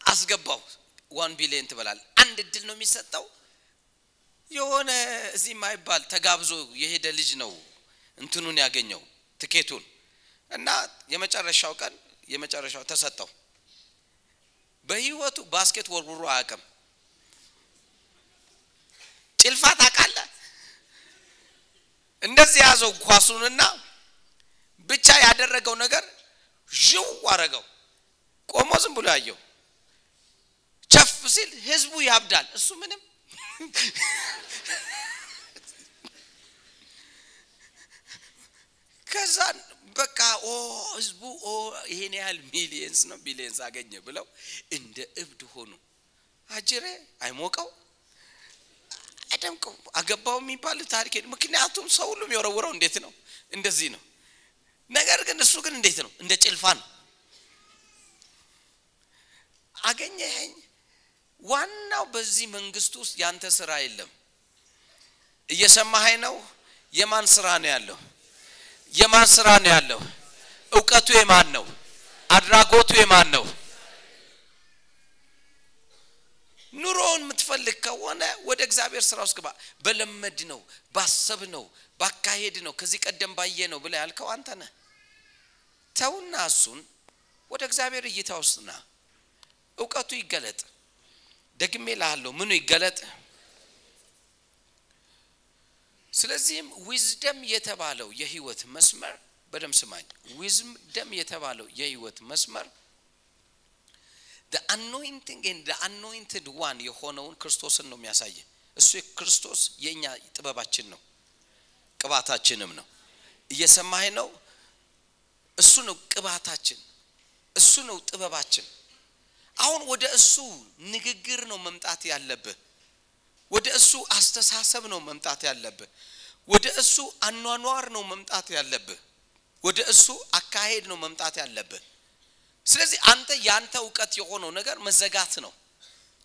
አስገባው። ዋን ቢሊየን ትበላል። አንድ እድል ነው የሚሰጠው። የሆነ እዚህ የማይባል ተጋብዞ የሄደ ልጅ ነው እንትኑን ያገኘው ትኬቱን እና የመጨረሻው ቀን የመጨረሻው ተሰጠው። በህይወቱ ባስኬት ወርውሮ አያውቅም። ጭልፋ ታውቃለህ? እንደዚህ ያዘው ኳሱንና ብቻ ያደረገው ነገር ዥው አረገው። ቆሞ ዝም ብሎ ያየው ቸፍ ሲል ህዝቡ ያብዳል። እሱ ምንም ከዛ በቃ ኦ ህዝቡ ኦ ይሄን ያህል millions ነው billions አገኘ ብለው እንደ እብድ ሆኑ። አጅሬ አይሞቀው አይደምቀው አገባው የሚባል ታሪክ ምክንያቱም ሰው ሁሉም የወረውረው እንዴት ነው እንደዚህ ነው። ነገር ግን እሱ ግን እንዴት ነው እንደ ጭልፋ ነው። አገኘኸኝ። ዋናው በዚህ መንግስት ውስጥ ያንተ ስራ የለም። እየሰማኸኝ ነው? የማን ስራ ነው ያለው? የማን ስራ ነው ያለው? እውቀቱ የማን ነው? አድራጎቱ የማን ነው? ኑሮውን የምትፈልግ ከሆነ ወደ እግዚአብሔር ስራ ውስጥ ግባ። በለመድ ነው፣ ባሰብ ነው፣ ባካሄድ ነው፣ ከዚህ ቀደም ባየ ነው ብለህ ያልከው አንተ ነህ። ተውና እሱን ወደ እግዚአብሔር እይታ ውስጥ ና። እውቀቱ ይገለጥ። ደግሜ ላሃለሁ፣ ምኑ ይገለጥ? ስለዚህም ዊዝደም የተባለው የህይወት መስመር በደም ስማኝ። wisdom የተባለው የህይወት መስመር anointing and anointed one የሆነውን ክርስቶስን ነው የሚያሳየው። እሱ ክርስቶስ የእኛ ጥበባችን ነው፣ ቅባታችንም ነው። እየሰማህ ነው? እሱ ነው ቅባታችን፣ እሱ ነው ጥበባችን። አሁን ወደ እሱ ንግግር ነው መምጣት ያለብህ። ወደ እሱ አስተሳሰብ ነው መምጣት ያለብህ። ወደ እሱ አኗኗር ነው መምጣት ያለብህ። ወደ እሱ አካሄድ ነው መምጣት ያለብህ። ስለዚህ አንተ ያንተ እውቀት የሆነው ነገር መዘጋት ነው።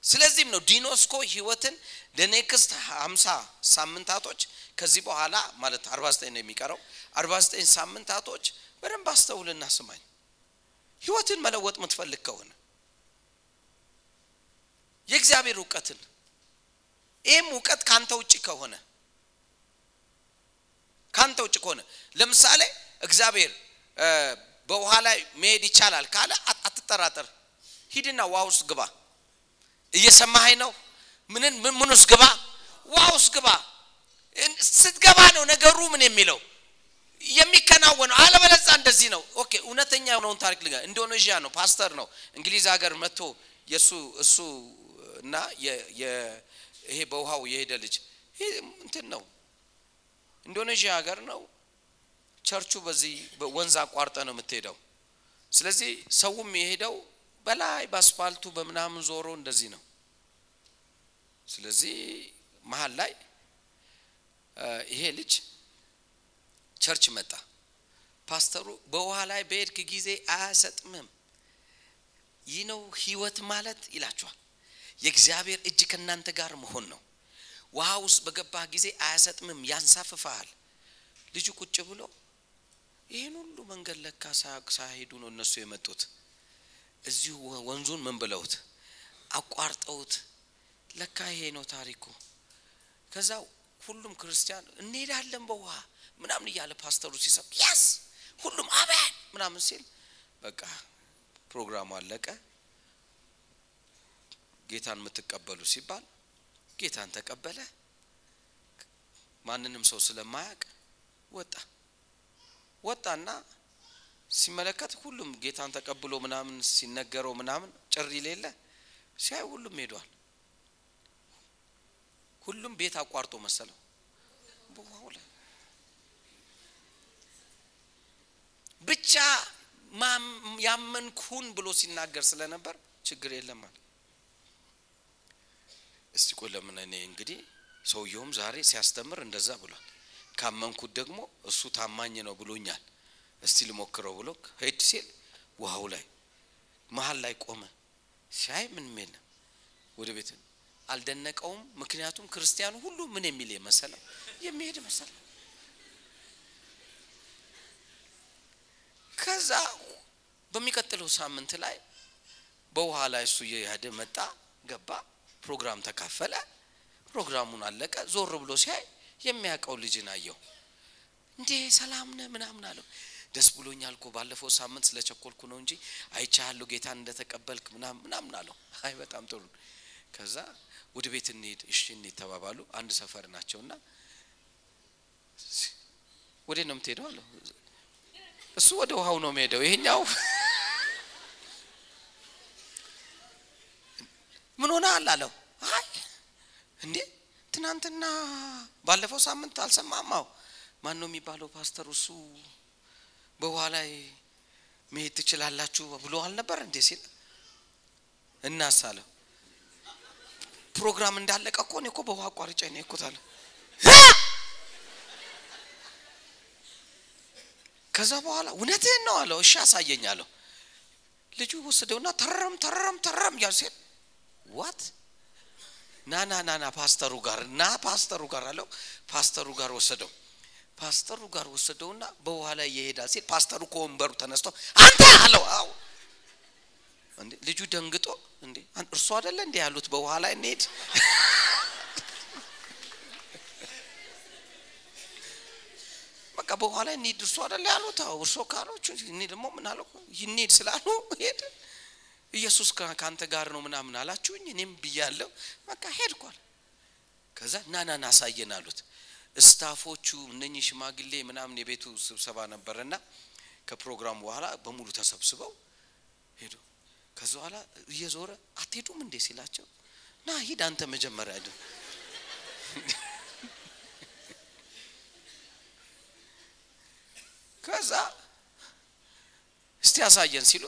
ስለዚህም ነው ዲኖስኮ ህይወትን ለኔክስት 50 ሳምንታቶች ከዚህ በኋላ ማለት 49 ነው የሚቀረው 49 ሳምንታቶች በደንብ አስተውልና ስማኝ። ህይወትን መለወጥ የምትፈልግ ከሆነ የእግዚአብሔር እውቀትን ይህም እውቀት ካንተ ውጭ ከሆነ ካንተ ውጭ ከሆነ ለምሳሌ እግዚአብሔር በውሃ ላይ መሄድ ይቻላል ካለ አትጠራጠር። ሂድና ውሃ ውስጥ ግባ። እየሰማኸኝ ነው? ምንን ምን ውስጥ ግባ? ውሃ ውስጥ ግባ። ስትገባ ነው ነገሩ ምን የሚለው የሚከናወነው። አለበለዛ እንደዚህ ነው። okay እውነተኛ የሆነውን ታሪክ ልጋ ኢንዶኔዥያ ነው፣ ፓስተር ነው፣ እንግሊዝ ሀገር መጥቶ የእሱ እሱ እና ይሄ በውሃው የሄደ ልጅ እንትን ነው፣ ኢንዶኔዥያ ሀገር ነው። ቸርቹ በዚህ ወንዝ አቋርጠህ ነው የምትሄደው። ስለዚህ ሰውም የሄደው በላይ በአስፋልቱ በምናምን ዞሮ እንደዚህ ነው። ስለዚህ መሀል ላይ ይሄ ልጅ church መጣ። ፓስተሩ በውሃ ላይ በሄድክ ጊዜ አያሰጥምም። ይህ ነው ህይወት ማለት ይላችኋል። የእግዚአብሔር እጅ ከእናንተ ጋር መሆን ነው። ውሃ ውስጥ በገባህ ጊዜ አያሰጥምም፣ ያንሳፍፈሃል። ልጁ ቁጭ ብሎ ይህን ሁሉ መንገድ ለካ ሳይሄዱ ነው እነሱ የመጡት። እዚሁ ወንዙን ምን ብለውት አቋርጠውት፣ ለካ ይሄ ነው ታሪኩ። ከዛ ሁሉም ክርስቲያን እንሄዳለን በውሃ ምናምን እያለ ፓስተሩ ሲሰብ ያስ ሁሉም አሜን ምናምን ሲል በቃ ፕሮግራሙ አለቀ። ጌታን የምትቀበሉ ሲባል ጌታን ተቀበለ። ማንንም ሰው ስለማያውቅ ወጣ ወጣና ሲመለከት ሁሉም ጌታን ተቀብሎ ምናምን ሲነገረው ምናምን ጭሪ ሌለ ሲያይ ሁሉም ሄዷል። ሁሉም ቤት አቋርጦ መሰለው ብቻ ያመንኩን ብሎ ሲናገር ስለነበር ችግር የለም አለ። እስቲ ቆይ ለምን እኔ እንግዲህ ሰውየውም ዛሬ ሲያስተምር እንደዛ ብሏል። ካመንኩት ደግሞ እሱ ታማኝ ነው ብሎኛል። እስቲ ልሞክረው ብሎ ሄድ ሲል ውሃው ላይ መሀል ላይ ቆመ። ሲያይ ምንም የለም። ወደ ቤት አልደነቀውም። ምክንያቱም ክርስቲያኑ ሁሉ ምን የሚል የመሰለው የሚሄድ መሰለው። ከዛ በሚቀጥለው ሳምንት ላይ በውሃ ላይ እሱ እየሄደ መጣ፣ ገባ፣ ፕሮግራም ተካፈለ። ፕሮግራሙን አለቀ። ዞር ብሎ ሲያይ የሚያውቀው ልጅን አየው። እንዴ ሰላም ነህ ምናምን አለው። ደስ ብሎኛል እኮ ባለፈው ሳምንት ስለቸኮልኩ ነው እንጂ አይቻለሁ ጌታን እንደተቀበልክ ምናምን ምናምን አለው። አይ በጣም ጥሩ። ከዛ ወደ ቤት እንሂድ፣ እሺ እንሂድ ተባባሉ። አንድ ሰፈር ናቸውና ወዴት ነው የምትሄደው አለው። እሱ ወደ ውሃው ነው የሚሄደው። ይሄኛው ምን ሆነሃል አለው። አይ እንዴ ትናንትና ባለፈው ሳምንት አልሰማማው ማን ነው የሚባለው ፓስተር እሱ በውሃ ላይ መሄድ ትችላላችሁ ብሎ አልነበር እንዴ ሲል እናሳለሁ ፕሮግራም እንዳለቀ እኮ እኔ እኮ በውሃ አቋርጬ ነው አለ። ከዛ በኋላ እውነትህን ነው አለው። እሺ አሳየኝ አለው። ልጁ ወሰደውና ተረም ተረም ተረም እያሉ ሲል what ና ና ፓስተሩ ጋር ና ፓስተሩ ጋር አለው። ፓስተሩ ጋር ወሰደው። ፓስተሩ ጋር ወሰደውና በውሃ ላይ ይሄዳል ሲል ፓስተሩ ከወንበሩ ተነስቶ አንተ አለው። እንዴ ልጁ ደንግጦ እንዴ እርሱ አይደለ እንዴ ያሉት በውሃ ላይ እንሄድ በቃ በውሃ እንሂድ እርሱ አይደለ ያሉት አዎ እርሶ ካሎች እኔ ደግሞ ምን አለው ይንሄድ ስላሉ ሄድ ኢየሱስ ከአንተ ጋር ነው ምናምን አላችሁኝ? እኔም ብያለሁ። በቃ ሄድኳል። ከዛ ና ና ና አሳየን አሉት። እስታፎቹ እነኚህ ሽማግሌ ምናምን የቤቱ ስብሰባ ነበረና ከፕሮግራሙ በኋላ በሙሉ ተሰብስበው ሄዱ። ከዛ በኋላ እየዞረ አትሄዱም እንዴ ሲላቸው ና ሂድ አንተ መጀመሪያ ድ ከዛ እስቲ ያሳየን ሲሉ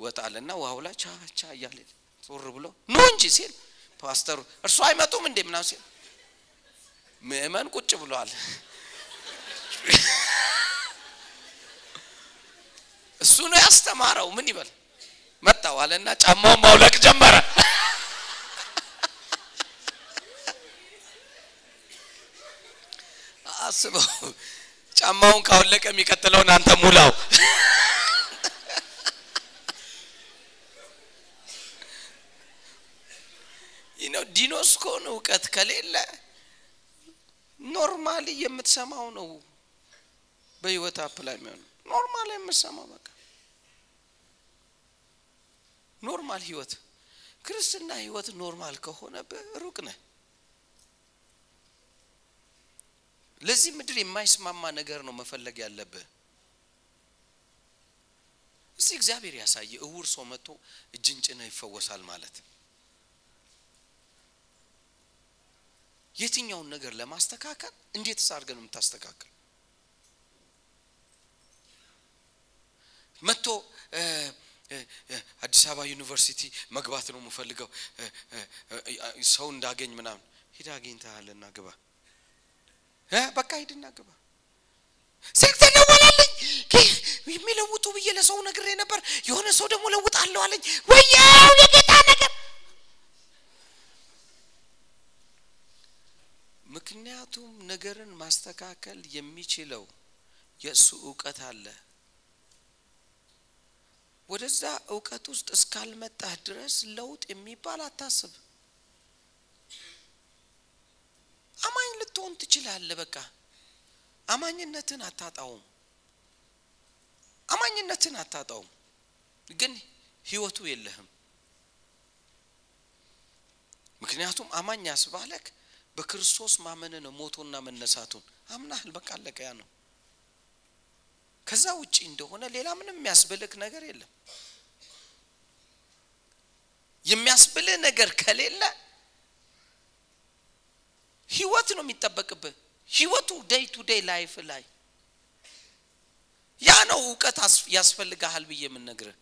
ወጣልና ውሃው ላይ ቻ ቻ እያለ ዞር ብሎ ኑ እንጂ ሲል ፓስተሩ እርሱ አይመጡም እንዴ ምናምን ሲል ምእመን ቁጭ ብሏል። እሱ ነው ያስተማረው። ምን ይበል መጣው አለና ጫማውን ማውለቅ ጀመረ። አስበው ጫማውን ካወለቀ የሚቀጥለውን አንተ ሙላው። ነው ጊኖስኮን እውቀት ከሌለ normally የምትሰማው ነው በህይወት አፕ ላይ የሚሆነው። normal የምትሰማው በቃ normal ህይወት። ክርስትና ህይወት normal ከሆነ ሩቅ ነህ። ለዚህ ምድር የማይስማማ ነገር ነው መፈለግ ያለብህ። እስቲ እግዚአብሔር ያሳየ እውር ሰው መጥቶ እጅን ጭነህ ይፈወሳል ማለት የትኛውን ነገር ለማስተካከል እንዴት አድርገን ነው የምታስተካከል መጥቶ አዲስ አበባ ዩኒቨርሲቲ መግባት ነው የምፈልገው ሰው እንዳገኝ ምናምን. ሂድ አግኝተሃልና ግባ። በቃ ሂድና ግባ። ስልክ ተደወለልኝ የሚለውጡ ብዬ ለሰው ነግሬ ነበር የሆነ ሰው ደግሞ ለውጣለሁ አለኝ። ወያው የጌታ ነገር ምክንያቱም ነገርን ማስተካከል የሚችለው የእሱ እውቀት አለ። ወደዛ እውቀት ውስጥ እስካልመጣህ ድረስ ለውጥ የሚባል አታስብ። አማኝ ልትሆን ትችላለህ በቃ። አማኝነትን አታጣውም። አማኝነትን አታጣውም። ግን ህይወቱ የለህም። ምክንያቱም አማኝ ያስባለክ በክርስቶስ ማመን ሞቶና መነሳቱን። አምነሃል በቃ አለቀ ያ ነው። ከዛ ውጪ እንደሆነ ሌላ ምንም የሚያስብልክ ነገር የለም። የሚያስብልህ ነገር ከሌለ ህይወት ነው የሚጠበቅብህ። ህይወቱ day to day life ላይ ያ ነው እውቀት ያስፈልግሃል ብዬ የምነግርህ።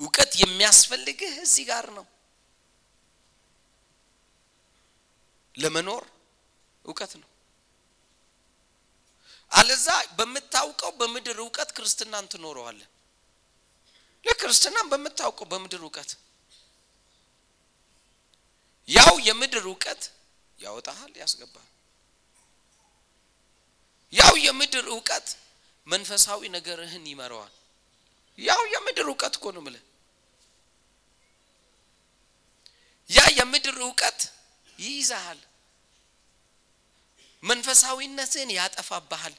እውቀት የሚያስፈልግህ እዚህ ጋር ነው ለመኖር እውቀት ነው። አለዛ በምታውቀው በምድር እውቀት ክርስትናን ትኖረዋለን ለክርስትናን በምታውቀው በምድር እውቀት። ያው የምድር እውቀት ያወጣሃል ያስገባል ያው የምድር እውቀት መንፈሳዊ ነገርህን ይመረዋል። ያው የምድር እውቀት እኮ ነው ምለ ያ የምድር እውቀት ይይዛሃል መንፈሳዊነትን ያጠፋብሃል።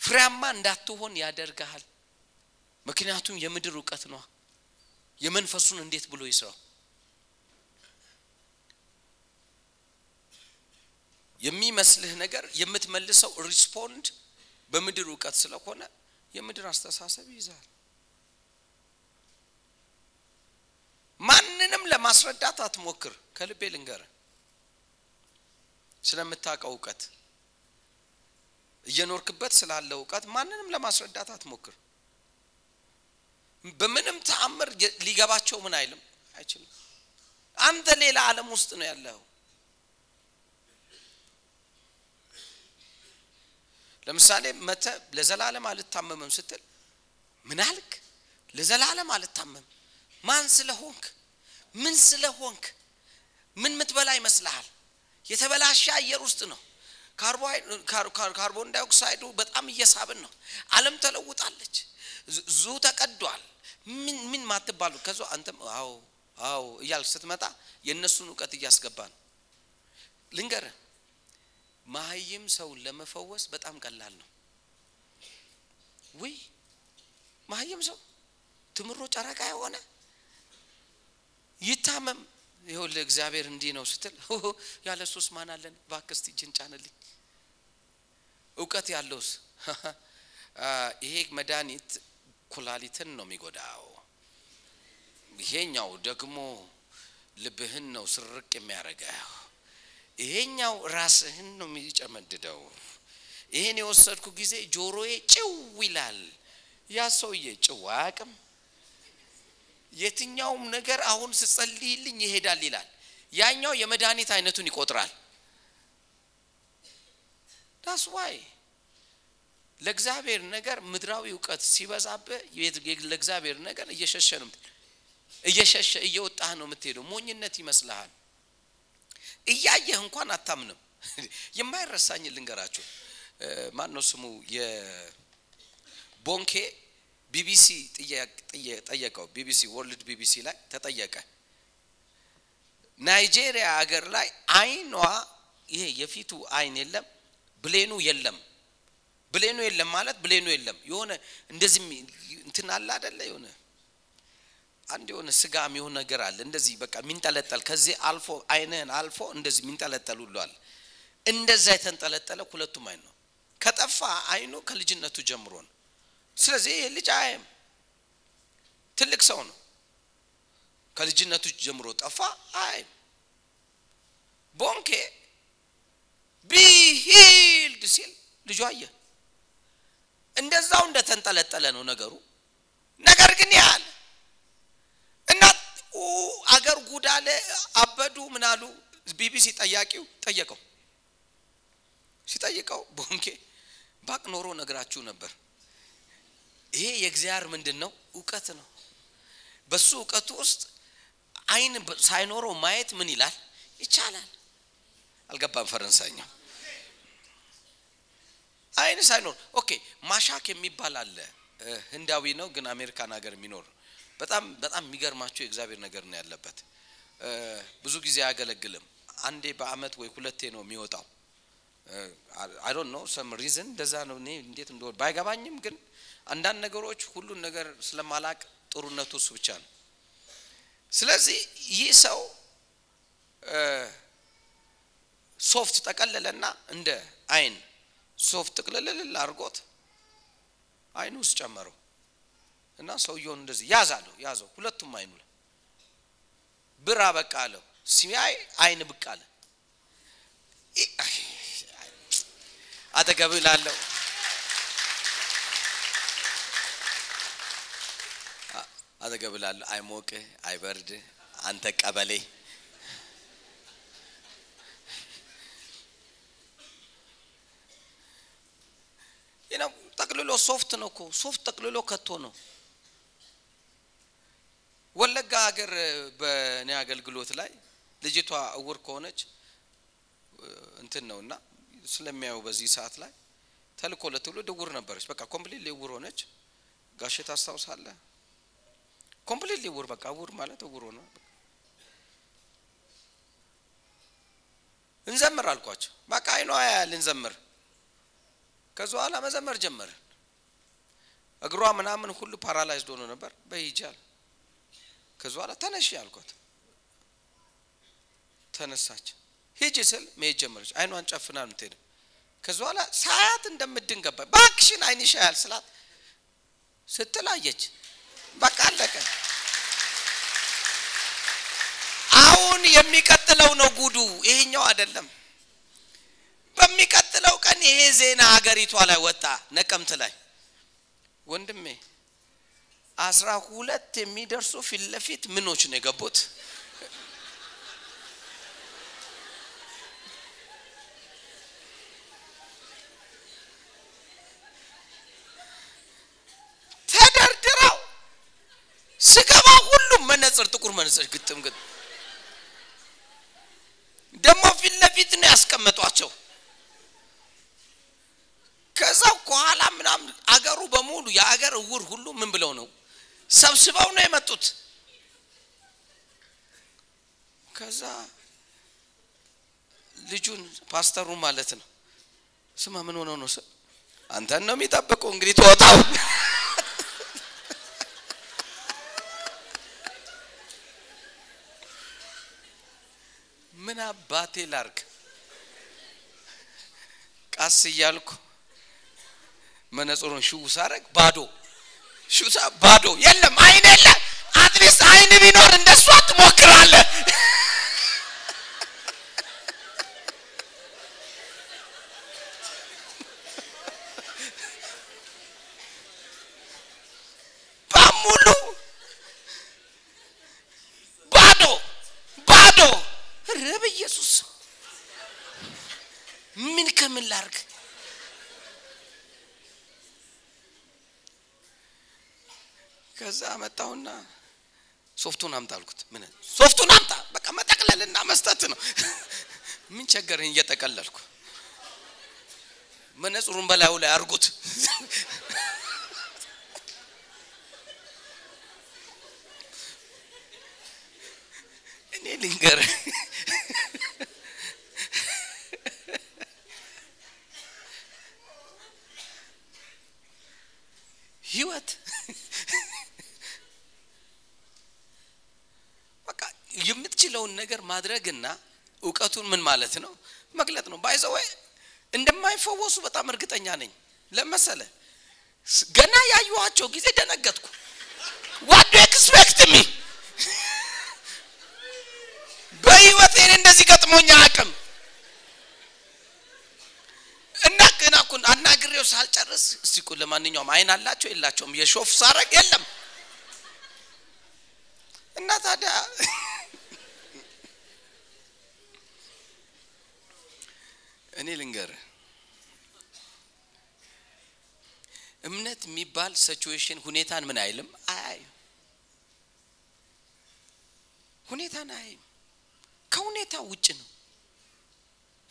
ፍሬያማ እንዳትሆን ያደርግሃል። ምክንያቱም የምድር እውቀት ነዋ። የመንፈሱን እንዴት ብሎ ይስራው? የሚመስልህ ነገር የምትመልሰው respond በምድር እውቀት ስለሆነ የምድር አስተሳሰብ ይይዛል ማንንም ለማስረዳት አትሞክር። ከልቤ ልንገር ስለምታውቀው እውቀት እየኖርክበት ስላለ እውቀት ማንንም ለማስረዳት አትሞክር። በምንም ተአምር ሊገባቸው ምን አይልም? አይችልም። አንተ ሌላ ዓለም ውስጥ ነው ያለው ለምሳሌ መተ ለዘላለም አልታመምም ስትል ምን አልክ? ለዘላለም አልታመም ማን ስለሆንክ? ምን ስለሆንክ? ምን ምትበላ ይመስልሃል? የተበላሸ አየር ውስጥ ነው። ካርቦን ዳይኦክሳይዱ በጣም እየሳብን ነው። አለም ተለውጣለች። ዙ ተቀዷል። ምን ምን ማትባሉ? ከዚ አንተም አዎ አዎ እያል ስትመጣ የእነሱን እውቀት እያስገባ ነው። ልንገር ማህይም ሰውን ለመፈወስ በጣም ቀላል ነው። ውይ! ማህይም ሰው ትምሮ ጨረቃ የሆነ ይታመም። ይኸውልህ እግዚአብሔር እንዲህ ነው ስትል ያለ ሱስ ማን አለን? እጅን ጫንልኝ። እውቀት ያለውስ? ይሄ መድኃኒት ኩላሊትን ነው የሚጎዳው። ይሄኛው ደግሞ ልብህን ነው ስርቅ የሚያደርገው። ይሄኛው ራስህን ነው የሚጨመድደው። ይሄን የወሰድኩ ጊዜ ጆሮዬ ጭው ይላል። ያ ሰውዬ ጭው አያቅም የትኛውም ነገር አሁን ስጸልይልኝ ይሄዳል ይላል። ያኛው የመድኃኒት አይነቱን ይቆጥራል። ዳስ ዋይ ለእግዚአብሔር ነገር ምድራዊ እውቀት ሲበዛብህ ለእግዚአብሔር ነገር እየሸሸ ነው እየሸሸ እየወጣህ ነው የምትሄደው። ሞኝነት ይመስልሃል። እያየህ እንኳን አታምንም። የማይረሳኝ ልንገራችሁ። ማን ነው ስሙ? የቦንኬ ቢቢሲ ጠየቀው። ቢቢሲ ወርልድ ቢቢሲ ላይ ተጠየቀ። ናይጄሪያ ሀገር ላይ አይኗ ይሄ የፊቱ አይን የለም ብሌኑ የለም። ብሌኑ የለም ማለት ብሌኑ የለም። የሆነ እንደዚህ እንትን አለ አደለ የሆነ አንድ የሆነ ስጋ የሚሆን ነገር አለ። እንደዚህ በቃ የሚንጠለጠል ከዚህ አልፎ አይንህን አልፎ እንደዚህ የሚንጠለጠል አለ። እንደዛ የተንጠለጠለ ሁለቱም አይን ነው። ከጠፋ አይኑ ከልጅነቱ ጀምሮ ነው ስለዚህ ይህ ልጅ አያይም። ትልቅ ሰው ነው። ከልጅነቱ ጀምሮ ጠፋ አያይም። ቦንኬ ቢሂልድ ሲል ልጁ አየ። እንደዛው እንደተንጠለጠለ ነው ነገሩ። ነገር ግን ያህል እና አገር ጉዳለ አበዱ ምናሉ ቢቢሲ ጠያቂው ጠየቀው። ሲጠይቀው ቦንኬ ባቅ ኖሮ ነግራችሁ ነበር ይሄ የእግዚአብሔር ምንድን ነው እውቀት ነው። በሱ እውቀቱ ውስጥ አይን ሳይኖረው ማየት ምን ይላል? ይቻላል። አልገባም ፈረንሳይኛው። አይን ሳይኖር okay ማሻክ የሚባል አለ። ህንዳዊ ነው ግን አሜሪካን ሀገር የሚኖር በጣም በጣም የሚገርማቸው የእግዚአብሔር ነገር ነው ያለበት። ብዙ ጊዜ አያገለግልም። አንዴ በአመት ወይ ሁለቴ ነው የሚወጣው። I don't know some reason እንደዛ ነው። እኔ እንዴት እንደሆነ ባይገባኝም ግን አንዳንድ ነገሮች ሁሉን ነገር ስለማላውቅ ጥሩነቱ እሱ ብቻ ነው ስለዚህ ይህ ሰው ሶፍት ጠቀለለና እንደ አይን ሶፍት ጥቅልልል አድርጎት አይኑ ውስጥ ጨመረው እና ሰውየውን እንደዚህ ያዛለሁ ያዘው ሁለቱም አይኑ ላይ ብር አበቃ አለው ሲያይ አይን ብቅ አለ አጠገብህ ላለው አጠገብህ ላለው አይሞቅህ አይበርድህ አንተ ቀበሌ። ነው ጠቅልሎ ሶፍት ነው እኮ ሶፍት ጠቅልሎ ከቶ ነው። ወለጋ ሀገር በእኔ አገልግሎት ላይ ልጅቷ እውር ከሆነች እንትን ነው እና ስለሚያዩ በዚህ ሰዓት ላይ ተልኮ ለትውልድ እውር ነበረች። በቃ complete እውር ሆነች። ጋሼ ታስታውሳለህ? completely እውር በቃ እውር ማለት እውር ሆነ። እንዘምር አልኳቸው። በቃ አይኗ ያያል እንዘምር። ከዚ በኋላ መዘመር ጀመርን። እግሯ ምናምን ሁሉ paralyzed ሆኖ ነበር። በይጃል ከዚ በኋላ ተነሽ አልኳት። ተነሳች። ሂጂ ስል መሄድ ጀመረች። አይኗን ጨፍና ምትሄድ ከዚ በኋላ ሳያት እንደምድን ገባ። ባክሽን አይንሽ ያያል ስላት ስትል አየች። በቃ አለቀ። አሁን የሚቀጥለው ነው ጉዱ፣ ይሄኛው አይደለም። በሚቀጥለው ቀን ይሄ ዜና ሀገሪቷ ላይ ወጣ፣ ነቀምት ላይ ወንድሜ አስራ ሁለት የሚደርሱ ፊት ለፊት ምኖች ነው የገቡት። ስገባ ሁሉም መነጽር ጥቁር መነጽር ግጥም ግጥም። ደግሞ ፊት ለፊት ነው ያስቀመጧቸው። ከዛ ከኋላ ምናምን አገሩ በሙሉ የአገር እውር ሁሉ ምን ብለው ነው? ሰብስበው ነው የመጡት። ከዛ ልጁን ፓስተሩ ማለት ነው ስማ ምን ሆነው ነው? አንተን ነው የሚጠብቁ። እንግዲህ ትወጣው ምን አባቴ ላርግ። ቀስ እያልኩ መነጽሩን ሽው ሳረግ ባዶ ሽው ባዶ። የለም አይን የለ at least አይን ቢኖር እንደሷ ትሞክራለህ በሙሉ ባዶ ባዶ ረብ ኢየሱስ። ምን ከምን ላርግ ከዛ መጣሁና ሶፍቱን አምጣ አልኩት። ምን? ሶፍቱን አምጣ! በቃ መጠቅለልና መስጠት ነው። ምን ቸገረኝ? እየጠቀለልኩ። መነጽሩን በላዩ ላይ አርጉት እኔ ልንገር ህይወት? በቃ የምትችለውን ነገር ማድረግና እውቀቱን ምን ማለት ነው? መግለጥ ነው። by the way እንደማይፈወሱ በጣም እርግጠኛ ነኝ። ለመሰለ ገና ያዩዋቸው ጊዜ ደነገጥኩ። what do you expect me በህይወት ይህን እንደዚህ ገጥሞኛ አቅም እኮ አናግሬው ሳልጨርስ እስቲ ለማንኛውም አይን አላቸው የላቸውም። የሾፍ ሳረግ የለም። እና ታዲያ እኔ ልንገር እምነት የሚባል ሲቹዌሽን ሁኔታን ምን አይልም? አያይም። ሁኔታን አያይም። ከሁኔታ ውጭ ነው።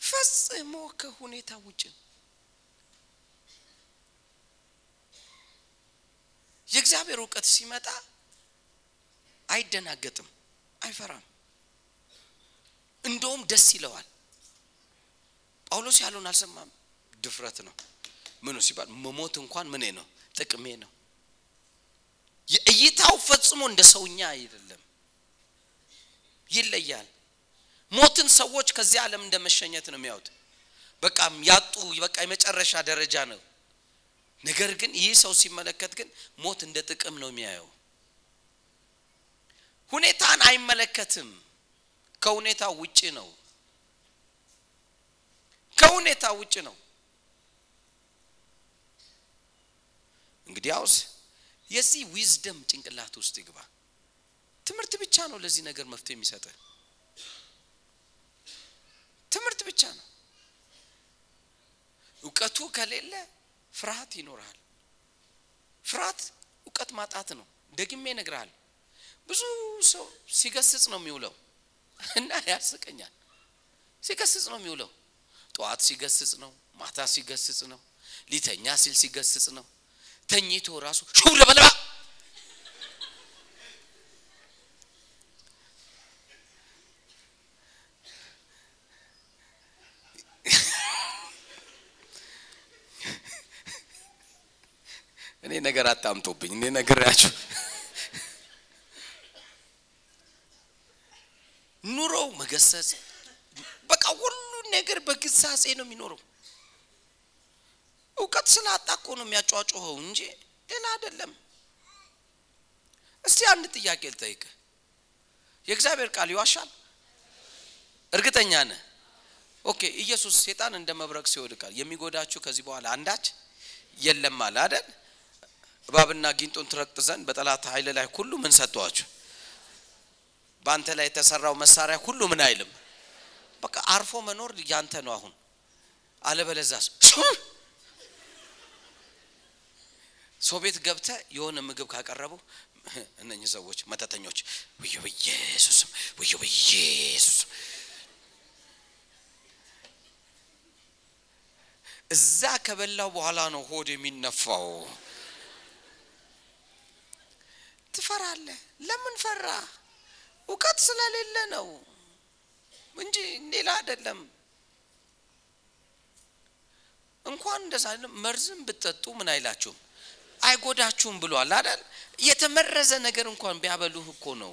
ፈጽሞ ከሁኔታ ውጭ ነው የእግዚአብሔር እውቀት ሲመጣ አይደናገጥም አይፈራም። እንደውም ደስ ይለዋል። ጳውሎስ ያለውን አልሰማም። ድፍረት ነው። ምኑ ሲባል መሞት እንኳን ምኔ ነው? ጥቅሜ ነው። የእይታው ፈጽሞ እንደ ሰውኛ አይደለም። ይለያል። ሞትን ሰዎች ከዚህ ዓለም እንደ መሸኘት ነው የሚያዩት። በቃም ያጡ በቃ የመጨረሻ ደረጃ ነው ነገር ግን ይህ ሰው ሲመለከት ግን ሞት እንደ ጥቅም ነው የሚያየው። ሁኔታን አይመለከትም። ከሁኔታ ውጭ ነው። ከሁኔታ ውጭ ነው። እንግዲያውስ የዚህ ዊዝደም ጭንቅላት ውስጥ ይግባ። ትምህርት ብቻ ነው ለዚህ ነገር መፍትሄ የሚሰጥ ትምህርት ብቻ ነው። እውቀቱ ከሌለ ፍርሃት ይኖርሃል ፍርሃት እውቀት ማጣት ነው። ደግሜ ነግርሃል ብዙ ሰው ሲገስጽ ነው የሚውለው። እና ያስቀኛል። ሲገስጽ ነው የሚውለው። ጠዋት ሲገስጽ ነው ማታ ሲገስጽ ነው ሊተኛ ሲል ሲገስጽ ነው። ተኝቶ ራሱ ሹ ለበለባ እኔ ነገር አታምጦብኝ እኔ ነግሬያችሁ። ኑሮው መገሰጽ በቃ ሁሉን ነገር በግሳጼ ነው የሚኖረው። እውቀት ስላጣ እኮ ነው የሚያጫጫኸው እንጂ ሌላ አይደለም። እስቲ አንድ ጥያቄ ልጠይቅ። የእግዚአብሔር ቃል ይዋሻል? እርግጠኛ ነህ? OK ኢየሱስ ሴጣን እንደ መብረቅ ሲወድቃል። የሚጎዳችሁ ከዚህ በኋላ አንዳች የለም አለ አይደል እባብና ጊንጡን ትረግጥ ዘንድ በጠላት ኃይል ላይ ሁሉ ምን ሰጥቷችሁ በአንተ ላይ የተሰራው መሳሪያ ሁሉ ምን አይልም? በቃ አርፎ መኖር ያንተ ነው አሁን። አለበለዛስ? ሰው ቤት ገብተ የሆነ ምግብ ካቀረቡ እነኚህ ሰዎች መተተኞች ውዩ በኢየሱስም ውዩ በኢየሱስም እዛ ከበላው በኋላ ነው ሆድ የሚነፋው ትፈራለህ? ለምን ፈራ? እውቀት ስለሌለ ነው እንጂ ሌላ አይደለም። እንኳን እንደዛ መርዝም ብትጠጡ ምን አይላችሁም? አይጎዳችሁም ብሏል አይደል? የተመረዘ ነገር እንኳን ቢያበሉህ እኮ ነው።